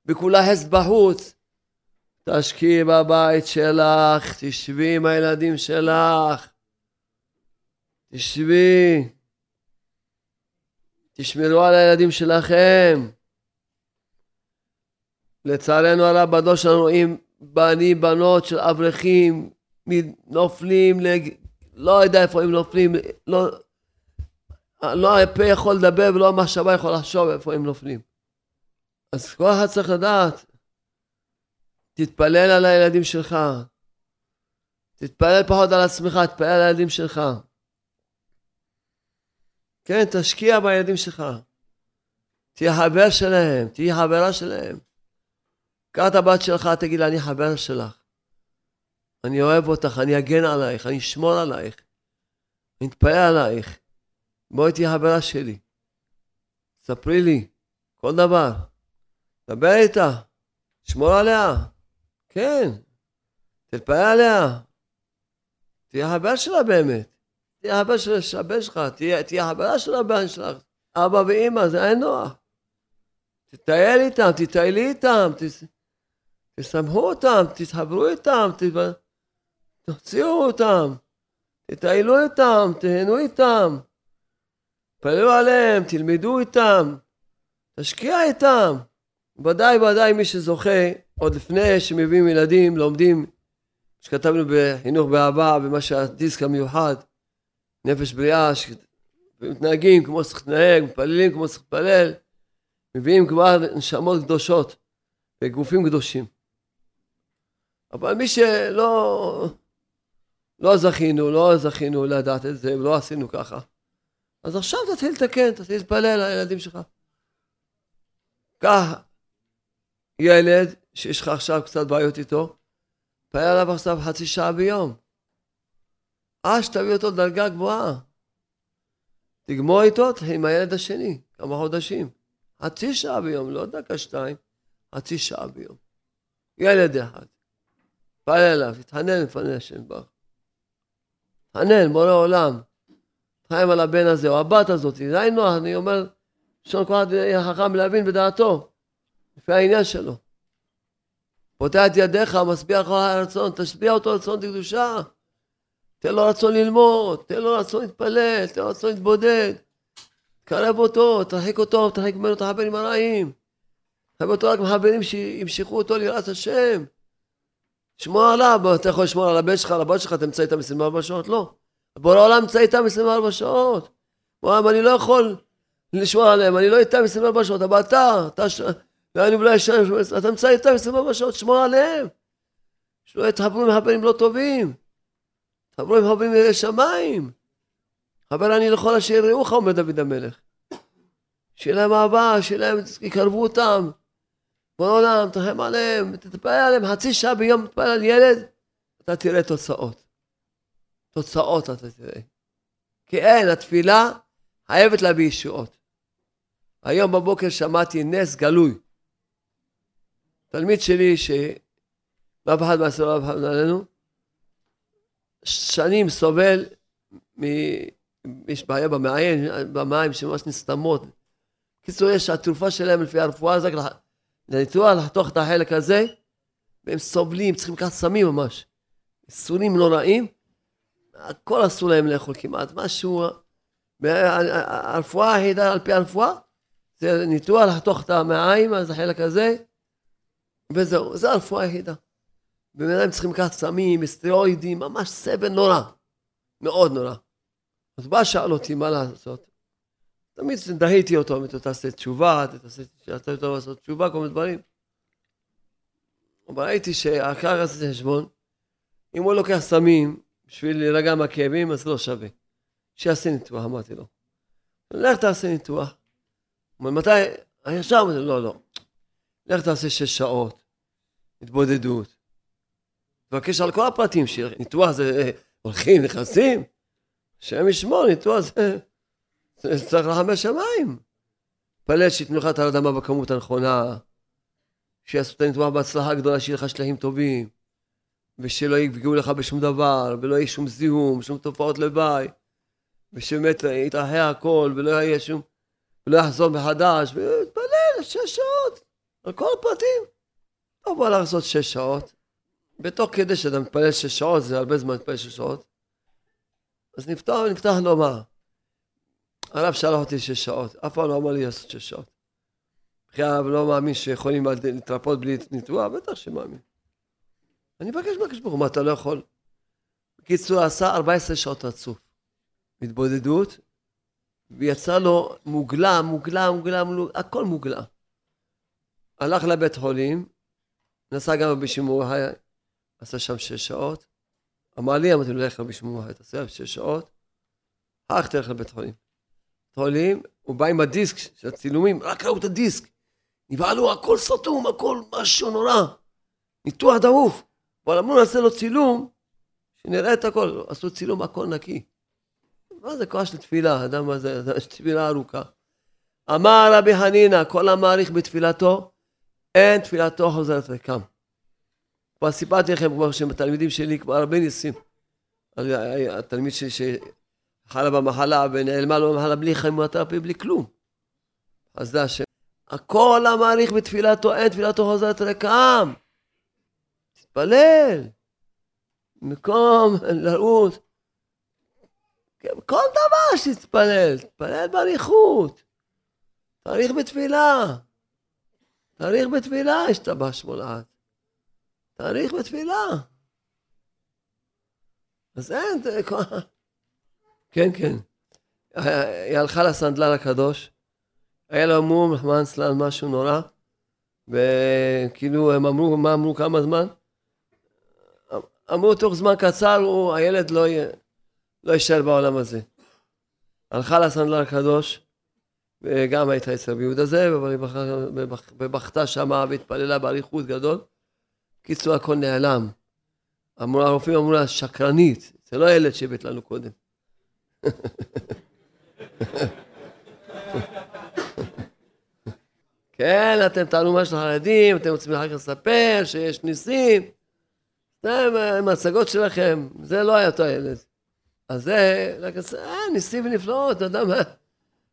וכולה חסד בחוץ. תשקיעי בבית שלך, תשבי עם הילדים שלך, תשבי, תשמרו על הילדים שלכם. לצערנו הרב, בדור שלנו רואים בנים, בנות של אברכים, נופלים, לג... לא יודע איפה הם נופלים, לא, לא הפה יכול לדבר ולא המחשבה יכול לחשוב איפה הם נופלים. אז כל אחד צריך לדעת, תתפלל על הילדים שלך, תתפלל פחות על עצמך, תתפלל על הילדים שלך. כן, תשקיע בילדים שלך. תהיה חבר שלהם, תהיה חברה שלהם. קח את הבת שלך, תגיד לה, אני חבר שלך. אני אוהב אותך, אני אגן עלייך, אני אשמור עלייך. אני אתפלל עלייך. בואי תהיה חברה שלי. ספרי לי כל דבר. דבר איתה, שמור עליה. כן, תתפלל עליה. תהיה חבר שלה באמת. תהיה חבר של הבן שלך, תהיה, תהיה חברה של הבן שלך. אבא ואימא, זה אין נוח. תטייל איתם, תטיילי איתם, תשמחו אותם, תתחברו איתם, תוציאו אותם, תטיילו איתם, תהנו איתם. תתפללו עליהם, תלמדו איתם, תשקיע איתם. ודאי ודאי מי שזוכה, עוד לפני שמביאים ילדים, לומדים, שכתבנו בחינוך באהבה, במה שהדיסק המיוחד, נפש בריאה, שמתנהגים כמו שצריך להתנהג, מתפללים כמו שצריך להתפלל, מביאים כבר נשמות קדושות וגופים קדושים. אבל מי שלא לא זכינו, לא זכינו לדעת את זה, ולא עשינו ככה, אז עכשיו תתחיל לתקן, תתחיל להתפלל על הילדים שלך. קח ילד שיש לך עכשיו קצת בעיות איתו, תפלל עליו עכשיו חצי שעה ביום. עד שתביא אותו לדרגה גבוהה. תגמור איתו, תתחיל עם הילד השני, כמה חודשים. חצי שעה ביום, לא דקה שתיים, חצי שעה ביום. ילד אחד. תפלל אליו, תתחנן לפני השם ברוך. תתחנן, בורא עולם. חיים על הבן הזה, או הבת הזאת, זה היינו נוח, אני אומר, לשון כל אחד יהיה חכם להבין בדעתו, לפי העניין שלו. פותח את ידיך, משביע כל הרצון, תשביע אותו רצון לקדושה. תן לו רצון ללמוד, תן לו רצון להתפלל, תן לו רצון להתבודד. תקרב אותו, תרחיק אותו, תרחיק ממנו את החברים הרעים. תרחיק אותו רק מחברים שימשכו אותו ליראת השם. שמור עליו, אתה יכול לשמור על הבן שלך, על הבת שלך, תמצא איתם 24 שעות? לא. בורא העולם נמצא איתם 24 שעות. וואם, אני לא יכול לשמור עליהם, אני לא איתם 24 שעות, אבל אתה, אתה, ואני אולי שם, אתה נמצא איתם 24 שעות, שמור עליהם. שלא יתחברו עם חברים לא טובים. תחברו עם חברים ירא שמיים. חבר אני לכל אשר יראוך, אומר דוד המלך. שיהיה להם אהבה, שיהיה להם, יקרבו אותם. בורא עולם, תרחם עליהם, תתפלל עליהם, חצי שעה ביום תתפלל על ילד, אתה תראה תוצאות. תוצאות אתה תראה. כי אין, התפילה חייבת להביא ישועות. היום בבוקר שמעתי נס גלוי. תלמיד שלי, שאף אחד מהסדר לא אחד עלינו, שנים סובל, מ... יש בעיה במעיים, במים שממש נסתמות. בקיצור, יש, התרופה שלהם לפי הרפואה זה רק לניתוח, לחתוך את החלק הזה, והם סובלים, צריכים לקחת סמים ממש. ייסורים נוראים, הכל אסור להם לאכול כמעט, משהו, הרפואה היחידה על פי הרפואה, זה ניתוח לחתוך את המעיים, אז החלק הזה, וזהו, זו הרפואה היחידה. בן אדם צריכים לקחת סמים, סטרואידים, ממש סבל נורא, מאוד נורא. אז בא שאל אותי מה לעשות. תמיד דהיתי אותו, אמרתי תעשה תשובה, תעשה, תעשה יותר לעשות תשובה, כל מיני דברים. אבל ראיתי שהעיקר עשיתי חשבון, אם הוא לוקח סמים בשביל להירגע מהכאבים, אז לא שווה. שיעשה ניתוח, אמרתי לו. לך תעשה ניתוח. הוא אומר, מתי? ישר אמרתי לו, לא, לא. לך תעשה שש שעות, התבודדות. תבקש על כל הפרטים, ניתוח זה אה, הולכים, נכנסים. השם ישמור, ניתוח זה... זה צריך לחמש שמיים. פלט שייתנו לך את האדמה בכמות הנכונה, שיעשו את הניתוח בהצלחה גדולה, שיהיה לך שלהם טובים, ושלא יפגעו לך בשום דבר, ולא יהיה שום זיהום, שום תופעות לוואי, ושבאמת יתרחע הכל, ולא יהיה שום, ולא יחזור מחדש, ותפלל שש שעות, על כל הפרטים. לא בא לעשות שש שעות. בתוך כדי שאתה מתפלל שש שעות, זה הרבה זמן להתפלל שש שעות, אז נפתח, נפתח לומר. הרב שלח אותי שש שעות, אף פעם לא אמר לי לעשות שש שעות. בכלל הרב לא מאמין שיכולים להתרפות בלי ניתוח, בטח שמאמין. אני מבקש מהקדוש ברוך הוא, מה אתה לא יכול? בקיצור, עשה 14 שעות רצוף. התבודדות, ויצא לו מוגלה, מוגלה, מוגלה, מוגלה, הכל מוגלה. הלך לבית חולים, נסע גם בשימור החי, עשה שם שש שעות. אמר לי, אמרתי לו, לך בשימור החי, תעשה שש שעות. אחר כך תלך לבית חולים. חולים, הוא בא עם הדיסק של הצילומים, רק ראו את הדיסק. נבהלו, הכל סתום, הכל משהו נורא. ניתוח דחוף. אבל אמרו נעשה לו צילום, שנראה את הכל. עשו צילום, הכל נקי. מה זה כוח של תפילה, אדם הזה, תפילה ארוכה. אמר רבי חנינא, כל המעריך בתפילתו, אין תפילתו חוזרת ריקם. כבר סיפרתי לכם כבר שהתלמידים שלי כבר הרבה ניסים. התלמיד שלי חלה במחלה ונעלמה לו במחלה בלי כימותרפיה, בלי כלום. אז זה השם. הכל המעריך בתפילתו, אין תפילתו חוזרת ריקם. תתפלל. במקום לרוץ. כל דבר שתתפלל, תתפלל באריכות. תאריך בתפילה. תאריך בתפילה, השתבח שמו לעד. תאריך בתפילה. אז אין, כן, כן. היא הלכה לסנדלר הקדוש, היה לו מום, רחמן סלן, משהו נורא, וכאילו הם אמרו, מה אמרו, כמה זמן? אמרו, תוך זמן קצר, הוא, הילד לא, יהיה, לא יישאר בעולם הזה. הלכה לסנדלר הקדוש, וגם הייתה אצל ביהודה זה, ובכתה שמה והתפללה באריכות גדול. קיצור, הכל נעלם. אמרו, הרופאים אמרו לה, שקרנית, זה לא הילד שהבאת לנו קודם. [LAUGHS] כן, אתם תענו מה של החרדים, אתם רוצים אחר כך לספר שיש ניסים. עם ההצגות שלכם, זה לא היה אותו ילד. אז זה, רק אה, ניסים ונפלאות, אתה יודע מה?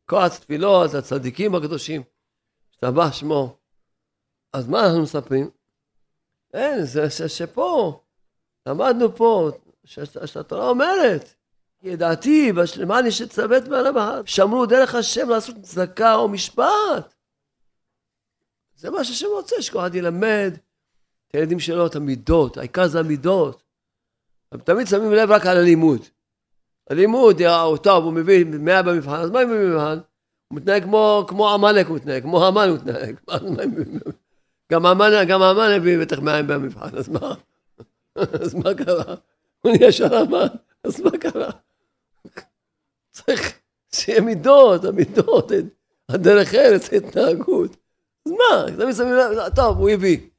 כוח תפילות, הצדיקים הקדושים, השתבח שמו. אז מה אנחנו מספרים? אין, זה שפה, למדנו פה, שהתורה אומרת, ידעתי, למען יש לצוות מעליו, שמרו דרך השם לעשות צדקה או משפט. זה מה שהשם רוצה, שכל אחד ילמד את הילדים שלו את המידות, העיקר זה המידות. הם תמיד שמים לב רק על הלימוד. הלימוד, הוא טוב, הוא מביא מאה במבחן, אז מה אם במבחן? הוא מתנהג כמו, עמלק הוא מתנהג, כמו המן הוא מתנהג. [LAUGHS] גם המן, גם המן הביא בטח מאה במבחן, אז מה? [LAUGHS] אז מה קרה? הוא נהיה של המן, אז מה קרה? [LAUGHS] צריך שיהיה מידות, המידות, הדרך ארץ, התנהגות. אז מה, תמיד שמים לב, טוב, הוא הביא.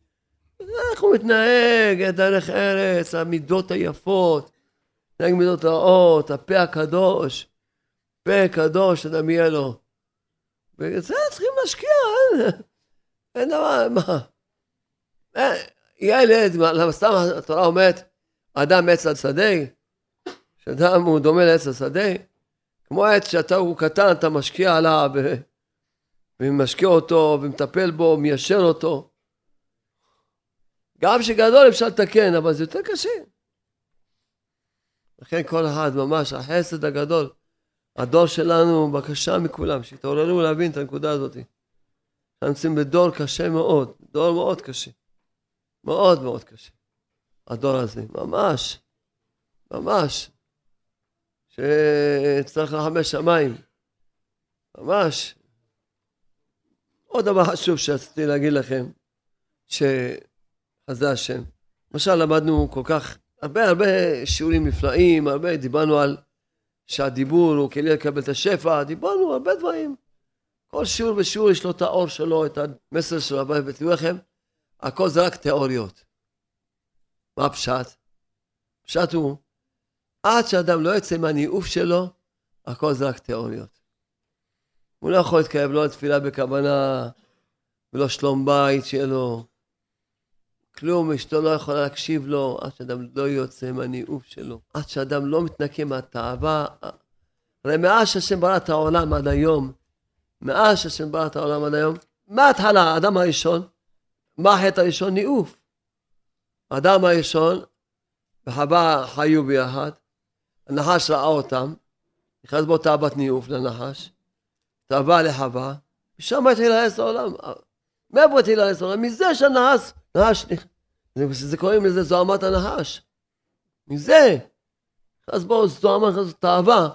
איך הוא מתנהג, דרך ארץ, המידות היפות, מתנהג מידות רעות, הפה הקדוש, פה קדוש, אדם יהיה לו. וזה צריכים להשקיע, אין, אין דבר, מה. ילד, למה סתם התורה אומרת, אדם עץ על שדה, שאדם הוא דומה לעץ השדה, כמו עץ שאתה הוא קטן, אתה משקיע עליו, ומשקיע אותו, ומטפל בו, מיישר אותו. גם שגדול אפשר לתקן, אבל זה יותר קשה. לכן כל אחד, ממש, החסד הגדול, הדור שלנו, בקשה מכולם, שיתעוררו להבין את הנקודה הזאת. אנחנו נמצאים בדור קשה מאוד, דור מאוד קשה. מאוד מאוד קשה. הדור הזה, ממש, ממש. שצריך לחמש שמיים. ממש. עוד דבר חשוב שרציתי להגיד לכם, שחזה השם. למשל למדנו כל כך הרבה הרבה שיעורים נפלאים, הרבה דיברנו על שהדיבור הוא כלי לקבל את השפע, דיברנו הרבה דברים. כל שיעור ושיעור יש לו את האור שלו, את המסר שלו, אבל ותראו לכם, הכל זה רק תיאוריות. מה הפשט? הפשט הוא, עד שאדם לא יוצא מהניאוף שלו, הכל זה רק תיאוריות. הוא לא יכול להתקרב לא לתפילה בכוונה, ולא שלום בית שיהיה לו. כלום, אשתו לא יכולה להקשיב לו, עד שאדם לא יוצא מהניאוף שלו. עד שאדם לא מתנקה מהתאווה. הרי מאז שהשם ברא את העולם עד היום, מאז שהשם ברא את העולם עד היום, מההתחלה, האדם הראשון, מה החטא הראשון? ניאוף. האדם הראשון וחווה חיו ביחד, הנחש ראה אותם, נכנס בו תאוות ניאוף לנחש, תאווה לחווה, ושם התחיל להרס העולם. מאיפה התחיל להרס העולם? מזה שהנחש, נחש, זה, זה קוראים לזה זוהמת הנחש. מזה. נכנס בו זוהמה, נכנס תאווה.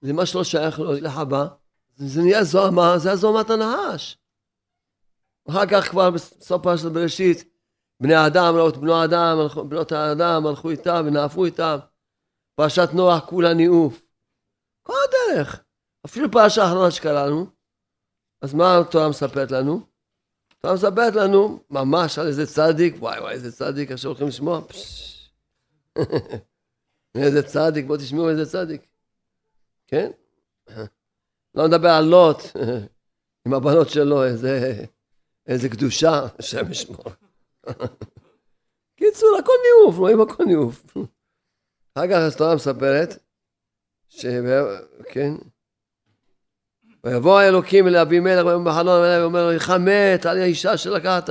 זה מה שלא שייך לחווה. זה נהיה זוהמה, זה הזוהמת הנחש. אחר כך כבר בסוף פרשת בראשית, בני אדם ראו את בנו אדם, בנות האדם הלכו איתם ונאפו איתם. פרשת נוח כולה ניאוף. כל הדרך. אפילו פרשה האחרונה שקראנו, אז מה התורה מספרת לנו? התורה מספרת לנו ממש על איזה צדיק, וואי וואי איזה צדיק, עכשיו הולכים לשמוע, [LAUGHS] איזה צדיק, בואו תשמעו איזה צדיק, כן? לא נדבר על לוט [LAUGHS] עם הבנות שלו, איזה, איזה קדושה, השם ישמור. [LAUGHS] קיצור, הכל ניאוף, רואים הכל ניאוף. אחר כך התורה מספרת, ש... כן, ויבוא האלוקים אל אבימלך בחלום ואומר לו, אינך מת על האישה שלקחת.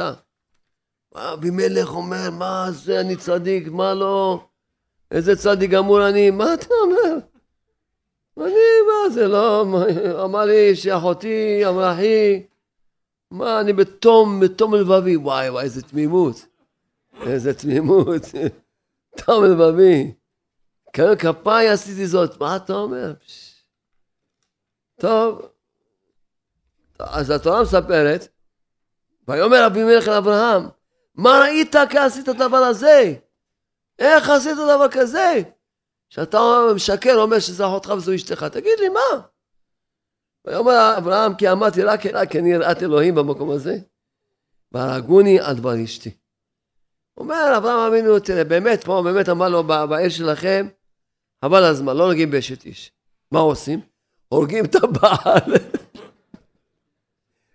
אבימלך אומר, מה זה, אני צדיק, מה לא? איזה צדיק גמור אני, מה אתה אומר? אני, מה זה לא, אמר לי שאחותי אמרה אחי, מה, אני בתום, בתום לבבי, וואי וואי, איזה תמימות, איזה תמימות, [LAUGHS] תום לבבי. כפיי עשיתי זאת, מה אתה אומר? טוב, אז התורה מספרת, ויאמר אבימלך לאברהם, מה ראית כי עשית הדבר הזה? איך עשית דבר כזה? שאתה משקר, אומר שזה אחותך וזו אשתך, תגיד לי, מה? ויאמר אברהם, כי אמרתי רק, רק אני יראת אלוהים במקום הזה, והרגוני על דבר אשתי. אומר אברהם אבינו, תראה, באמת, פה באמת אמר לו, בעיר שלכם, חבל הזמן, לא נוגעים באשת איש. מה עושים? הורגים את הבעל. [LAUGHS]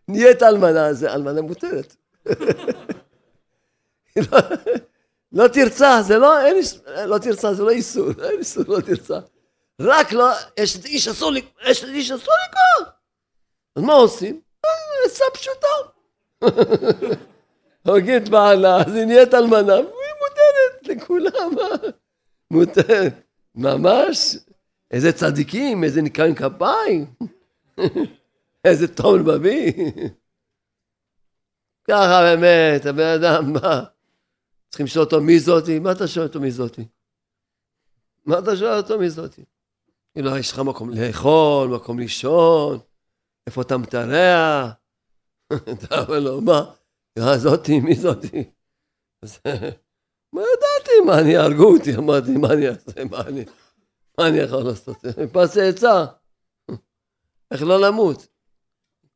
נהיית אלמנה, זה אלמנה מותרת. [LAUGHS] לא, תרצה, זה לא, אין, לא תרצה, זה לא איסור, [LAUGHS] אין איסור, לא תרצה. רק לא, יש את איש אסור, יש את איש אסור לקרוא. אז מה עושים? עצה פשוטה. [LAUGHS] הורגים את בעלה, אז היא נהיית אלמנה, והיא מותרת לכולם. מותרת. ממש, איזה צדיקים, איזה ניקיון כפיים. איזה תום לבבי. ככה באמת, הבן אדם בא, צריכים לשאול אותו מי זאתי, מה אתה שואל אותו מי זאתי? מה אתה שואל אותו מי זאתי? כאילו, יש לך מקום לאכול, מקום לישון, איפה אתה מתארח? [LAUGHS] אתה אומר לו, מה? זאתי, מי זאתי? מה ידעתי, מה אני יהרגו אותי? אמרתי, מה אני אעשה? מה אני, מה אני יכול לעשות? פס עצה. איך לא למות?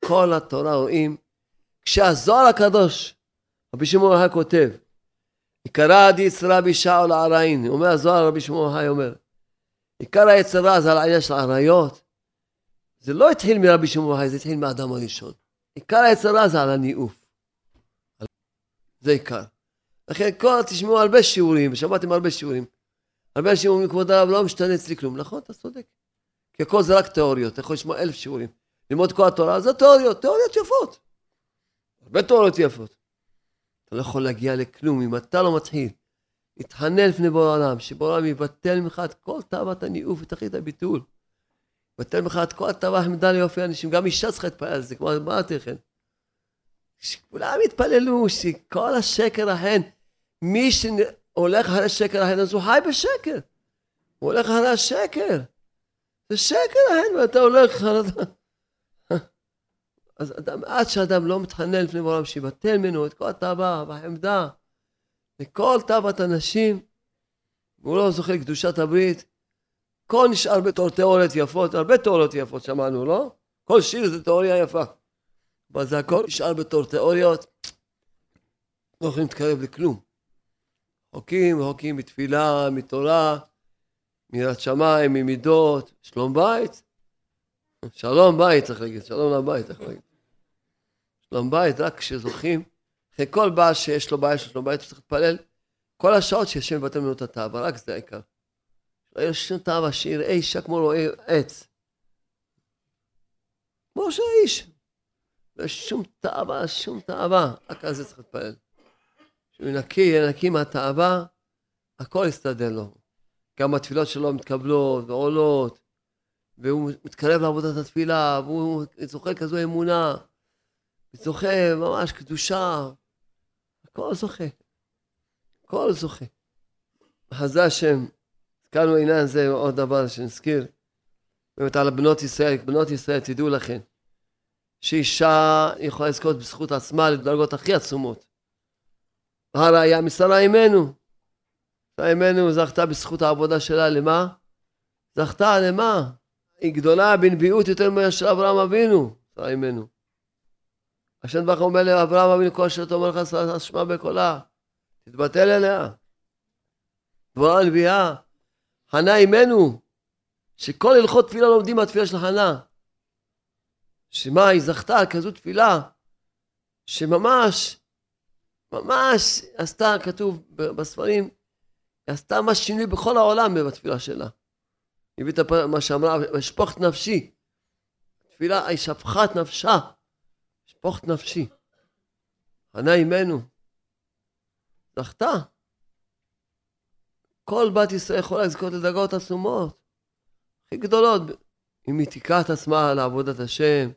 כל התורה רואים, כשהזוהר הקדוש, רבי שמעון החי כותב, עיקרא דיצרא בשאול עראין, אומר הזוהר רבי שמעון החי אומר, עיקר היצרה זה על העניין של עריות, זה לא התחיל מרבי שמעון החי, זה התחיל מהאדם הראשון. עיקר היצרה זה על הניאוף. זה עיקר. לכן כל, תשמעו הרבה שיעורים, ושמעתם הרבה שיעורים. הרבה שיעורים מכבוד הרב לא משתנה אצלי כלום. נכון, אתה צודק. כי הכל זה רק תיאוריות, אתה יכול לשמוע אלף שיעורים. ללמוד כל התורה, זה תיאוריות, תיאוריות יפות. הרבה תיאוריות יפות. אתה לא יכול להגיע לכלום אם אתה לא מתחיל. להתחנן לפני בורא העולם, שבורא העולם יבטל ממך את כל תאוות הניאוף ותכלית הביטול. יבטל ממך את כל התאווה החמדה ליופי אנשים, גם אישה צריכה להתפלל על זה, כמו אמרתי לכם. שכולם יתפללו, שכל השקר ההן, מי שהולך אחרי שקר ההן, אז הוא חי בשקר. הוא הולך אחרי השקר. זה שקר ההן, ואתה הולך... אז אדם, עד שאדם לא מתחנן לפני בעולם שיבטל ממנו את כל התאווה והחמדה וכל תאוות הנשים, והוא לא זוכר קדושת הברית, הכל נשאר בתור תיאוריות יפות, הרבה תיאוריות יפות שמענו, לא? כל שיר זה תיאוריה יפה. אבל זה הכל נשאר בתור תיאוריות, לא יכולים להתקרב לכלום. חוקים, חוקים מתפילה, מתורה, מיראת שמיים, ממידות, שלום בית. שלום בית צריך להגיד, שלום לבית צריך להגיד. שלום בית, רק כשזוכים, אחרי כל בעל שיש לו בעיה של שלום בית, צריך להתפלל כל השעות שהשם מבטל ממנו את התאווה, רק זה העיקר. לא יהיה שום תאווה, שיראה אישה כמו רואה עץ. כמו שהאיש. לא שום תאווה, שום תאווה, רק על זה צריך להתפלל. שהוא ינקי, נקי מהתאווה, הכל יסתדר לו. גם התפילות שלו מתקבלות ועולות, והוא מתקרב לעבודת התפילה, והוא זוכה כזו אמונה, זוכה ממש קדושה, הכל זוכה. הכל זוכה. חזה השם, הזכרנו עניין זה עוד דבר שנזכיר, באמת על בנות ישראל, בנות ישראל, תדעו לכם, שאישה יכולה לזכות בזכות עצמה לדרגות הכי עצומות. הראיה משרה אימנו. שרה אימנו זכתה בזכות העבודה שלה למה? זכתה למה? היא גדולה בנביאות יותר מאשר אברהם אבינו, שרה אימנו. השם ברוך אומר לאברהם אבינו כל אשר תאמר לך אשמה בקולה, תתבטל אליה. דבורה הנביאה, חנה אימנו, שכל הלכות תפילה לומדים מהתפילה של חנה. שמה, היא זכתה על כזו תפילה, שממש, ממש עשתה, כתוב בספרים, עשתה מה שינוי בכל העולם בתפילה שלה. הביא את מה שאמרה, אשפוך את נפשי. תפילה, היא שפכה את נפשה. את נפשי. חנה אימנו. זכתה. כל בת ישראל יכולה לזכות לדרגות עצומות, הכי גדולות. אם היא תיקח את עצמה לעבודת השם,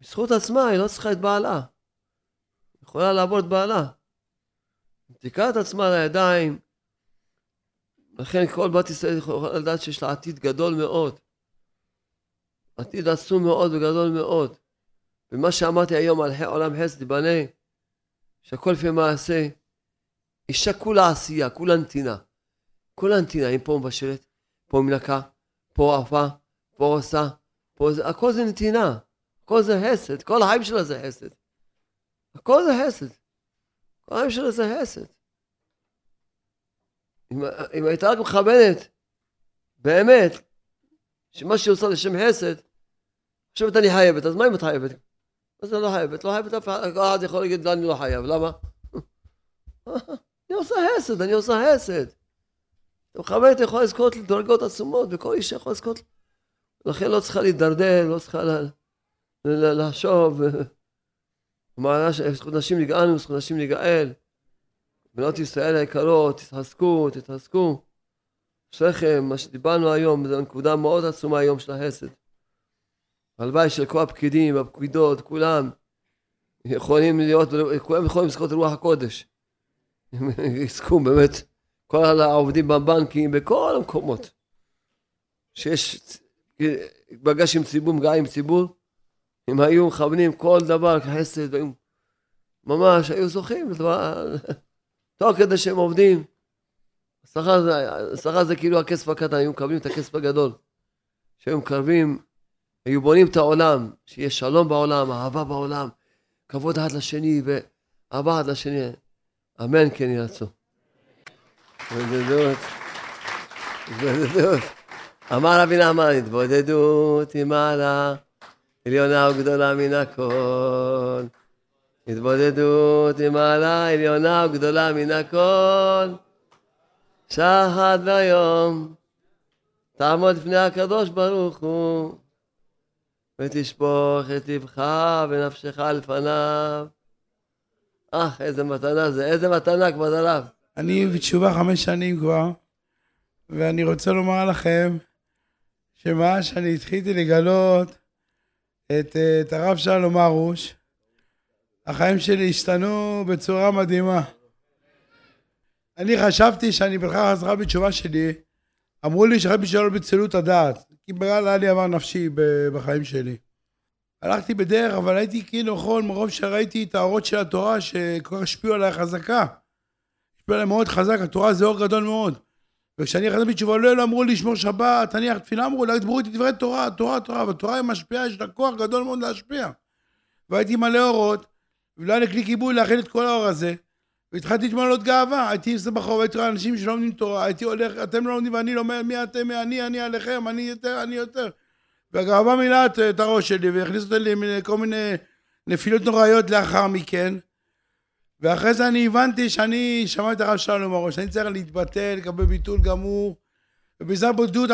בזכות עצמה היא לא צריכה את בעלה. היא יכולה לעבוד את בעלה. היא תיקח את עצמה לידיים, לכן כל בת ישראל יכולה לדעת שיש לה עתיד גדול מאוד. עתיד עצום מאוד וגדול מאוד. ומה שאמרתי היום על עולם חסד ייבנה, שהכל לפי מעשה, אישה כולה עשייה, כולה נתינה. כולה נתינה, אם פה מבשלת, פה מנקה, פה עפה, פה עושה, פה זה, הכל זה נתינה. הכל זה חסד, כל החיים שלה זה חסד. הכל זה חסד. כל החיים שלה זה חסד. אם, אם הייתה רק מכוונת, באמת, שמה שהיא עושה לשם חסד, חושבת אני חייבת, אז מה אם את חייבת? מה זה לא חייבת? לא חייבת אף אחד יכול להגיד, אני לא חייב, למה? [LAUGHS] אני עושה חסד, אני עושה חסד. מכוונת יכולה לזכות לדרגות עצומות, וכל אישה יכולה לזכות. לכן לא צריכה להידרדר, לא צריכה לחשוב. [LAUGHS] במעלה של זכות נשים נגאלנו, זכות נשים נגאל. בנות ישראל היקרות, תתחזקו, תתחזקו. אשריכם, מה שדיברנו היום, זו נקודה מאוד עצומה היום של החסד. הלוואי של כל הפקידים, הפקידות, כולם יכולים להיות, כולם יכולים לזכות רוח הקודש. יזכו באמת, כל העובדים בבנקים, בכל המקומות. שיש פגש עם ציבור, מגע עם ציבור, אם היו מכוונים כל דבר כחסד, והיו ממש היו זוכים, תוך כדי שהם עובדים. השכר זה, זה כאילו הכסף הקטן, היו מקבלים את הכסף הגדול. שהיו מקרבים, היו בונים את העולם, שיהיה שלום בעולם, אהבה בעולם, כבוד אחד לשני ואהבה אחד לשני. אמן כן ירצו. התבודדות, התבודדות. אמר רבי נחמן, התבודדות היא מעלה עליונה וגדולה מן הכל. התבודדות היא מעלה עליונה וגדולה מן הכל. שחד ויום תעמוד לפני הקדוש ברוך הוא ותשפוך את לבך ונפשך לפניו. אך, איזה מתנה זה, איזה מתנה כבוד הרב. אני בתשובה חמש שנים כבר, ואני רוצה לומר לכם שמאז שאני התחיתי לגלות את, את הרב שלום ארוש, החיים שלי השתנו בצורה מדהימה. אני חשבתי שאני בכלל חזרה בתשובה שלי, אמרו לי שרבי שלום ביצלו את הדעת, כי בגלל היה לי עבר נפשי בחיים שלי. הלכתי בדרך, אבל הייתי כאילו יכול, מרוב שראיתי את האורות של התורה שכל כך השפיעו עליי חזקה. השפיעו עליי מאוד חזק, התורה זה אור גדול מאוד. וכשאני חזרתי בתשובה, לא, לא אמרו לי לשמור שבת, תניח תפילה, אמרו, לא דיברו איתי דברי תורה, תורה, תורה, והתורה היא משפיעה, יש לה כוח גדול מאוד להשפיע. והייתי מלא אורות, ולא היה לי כלי כיבוי להכין את כל האור הזה, והתחלתי להתמלא גאווה, הייתי עושה בחור, הייתי רואה אנשים שלא לומדים תורה, הייתי הולך, אתם לא לומדים ואני לומד, מי אתם, אני, אני עליכם, אני יותר, אני יותר. והגאווה מילאה את הראש שלי, והכניס אותי לכל מיני נפילות נוראיות לאחר מכן. ואחרי זה אני הבנתי שאני שמעתי את הרב שלום הראש, אני צריך להתבטל, לקבל ביטול גמור. ובזמן בודדות,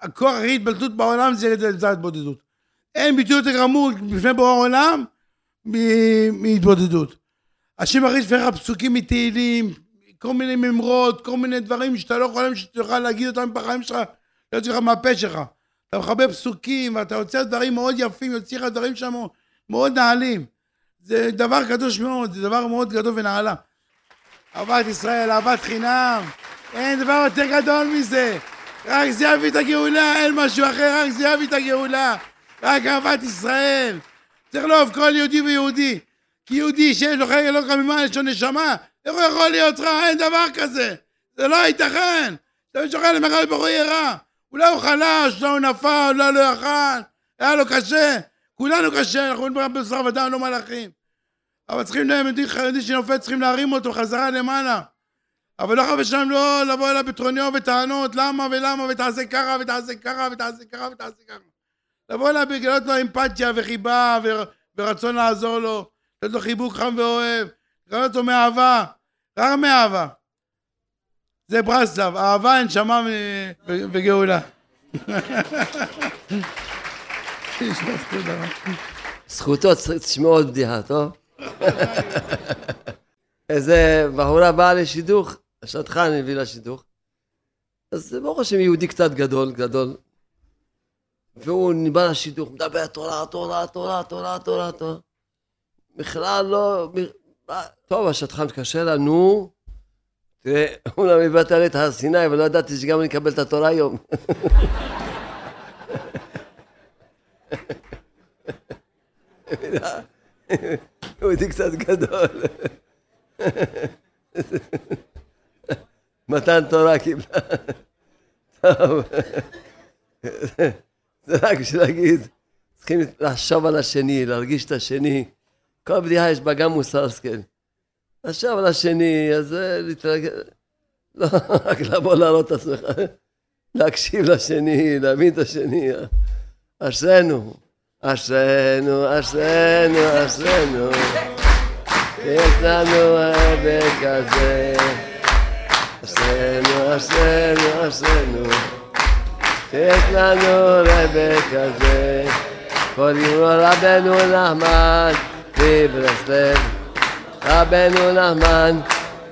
הכוח הכי התבלטות בעולם זה בזמן בודדות. אין ביטול יותר גמור בפני בורא העולם מהתבודדות. השם מכניס לפניך פסוקים מתהילים, כל מיני ממרות, כל מיני דברים שאתה לא יכול שתוכל להגיד אותם בחיים שלך, לא יוצא לך מהפה שלך. אתה מחבר פסוקים ואתה יוצר דברים מאוד יפים, יוצא לך דברים שם מאוד נעלים. זה דבר קדוש מאוד, זה דבר מאוד גדול ונעלה. אהבת ישראל, אהבת חינם, אין דבר יותר גדול מזה. רק זה יביא את הגאולה, אין משהו אחר, רק זה יביא את הגאולה. רק אהבת ישראל. צריך לאהוב כל יהודי ויהודי. כי יהודי שיש לו חלק אלוקא ממעל יש לו נשמה, איך הוא יכול להיות רע? אין דבר כזה. זה לא ייתכן. אתה שוכן למחר ברוך יהיה רע. אולי הוא חלש, אולי הוא נפל, אולי לא יכל, היה לו קשה. כולנו קשה, אנחנו בשר ודם, לא מלאכים. אבל צריכים, יהודי שנופל, צריכים להרים אותו חזרה למעלה. אבל לא חייב שלהם לא לבוא אליו בטרוניו וטענות, למה ולמה, ותעשה ככה, ותעשה ככה, ותעשה ככה, ותעשה ככה. לבוא אליו בגלות לו אמפתיה וחיבה ורצון לעזור לו, לתת לו חיבוק חם ואוהב, לגלות אותו מאהבה, רק מאהבה. זה ברסלב, אהבה, נשמה וגאולה. זכותו, תשמעו עוד בדיחה, טוב? איזה בחורה באה לשידוך, השטחן הביא לשידוך. אז ברוך השם יהודי קצת גדול, גדול. והוא בא לשידוך, מדבר תורה, תורה, תורה, תורה, תורה, תורה. בכלל לא... טוב, השטחן קשה לנו. תראה, [LAUGHS] אומנם הבאת לי את הר סיני, אבל לא ידעתי שגם אני אקבל את התורה היום. [LAUGHS] הוא איתי קצת גדול. [LAUGHS] מתן תורה קיבלה. טוב. זה רק בשביל להגיד, צריכים לחשוב על השני, להרגיש את השני. כל בדיחה יש בה גם מוסר השכל. לחשוב על השני, אז להתרגל. לא, רק לבוא להראות את עצמך. להקשיב לשני, להבין את השני. אשרינו. אשרינו, אשרינו, אשרינו, יש לנו עבד כזה. אשרינו, אשרינו, אשרינו, יש לנו עבד כזה. קוראים לו רבנו נחמן מברסלב, רבנו נחמן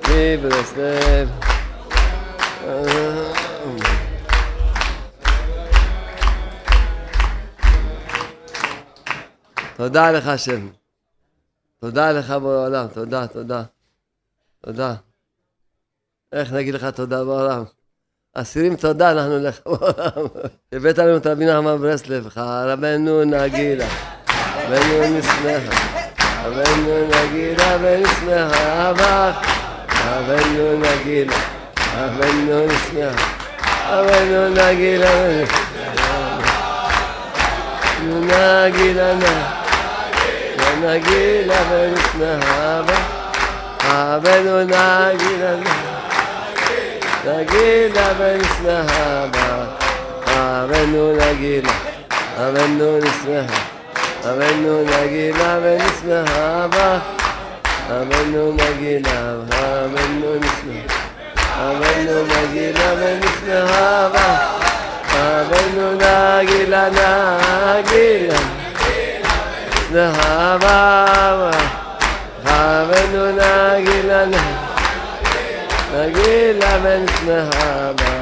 מברסלב. תודה לך השם. תודה לך בעולם, תודה, תודה. תודה. איך נגיד לך תודה בעולם? אסירים תודה אנחנו לך בעולם. הבאת לנו את רבי נחמן ברסלב, רבנו נגילה, רבנו נשמחה, רבנו נגילה ונשמחה, אבך, רבנו נגילה, רבנו נשמחה, רבנו נגילה ונשמחה, נגילה נגילה ונשמחה אבנו נגילה נגילה ונשמחה אבנו נגילה אבנו נשמחה אבנו נגילה ונשמחה אבנו נגילה אבנו נשמחה אבנו נגילה ונשמחה אבנו נגילה נגילה נהבה חבנו נגילה נגילה בן נהבה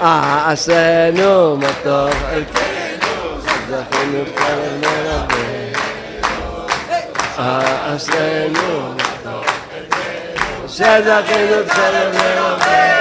עשינו מה טוב חלקנו, זכינו כלב מרבה. אה, עשינו מה טוב, שזכינו כלב מרבה.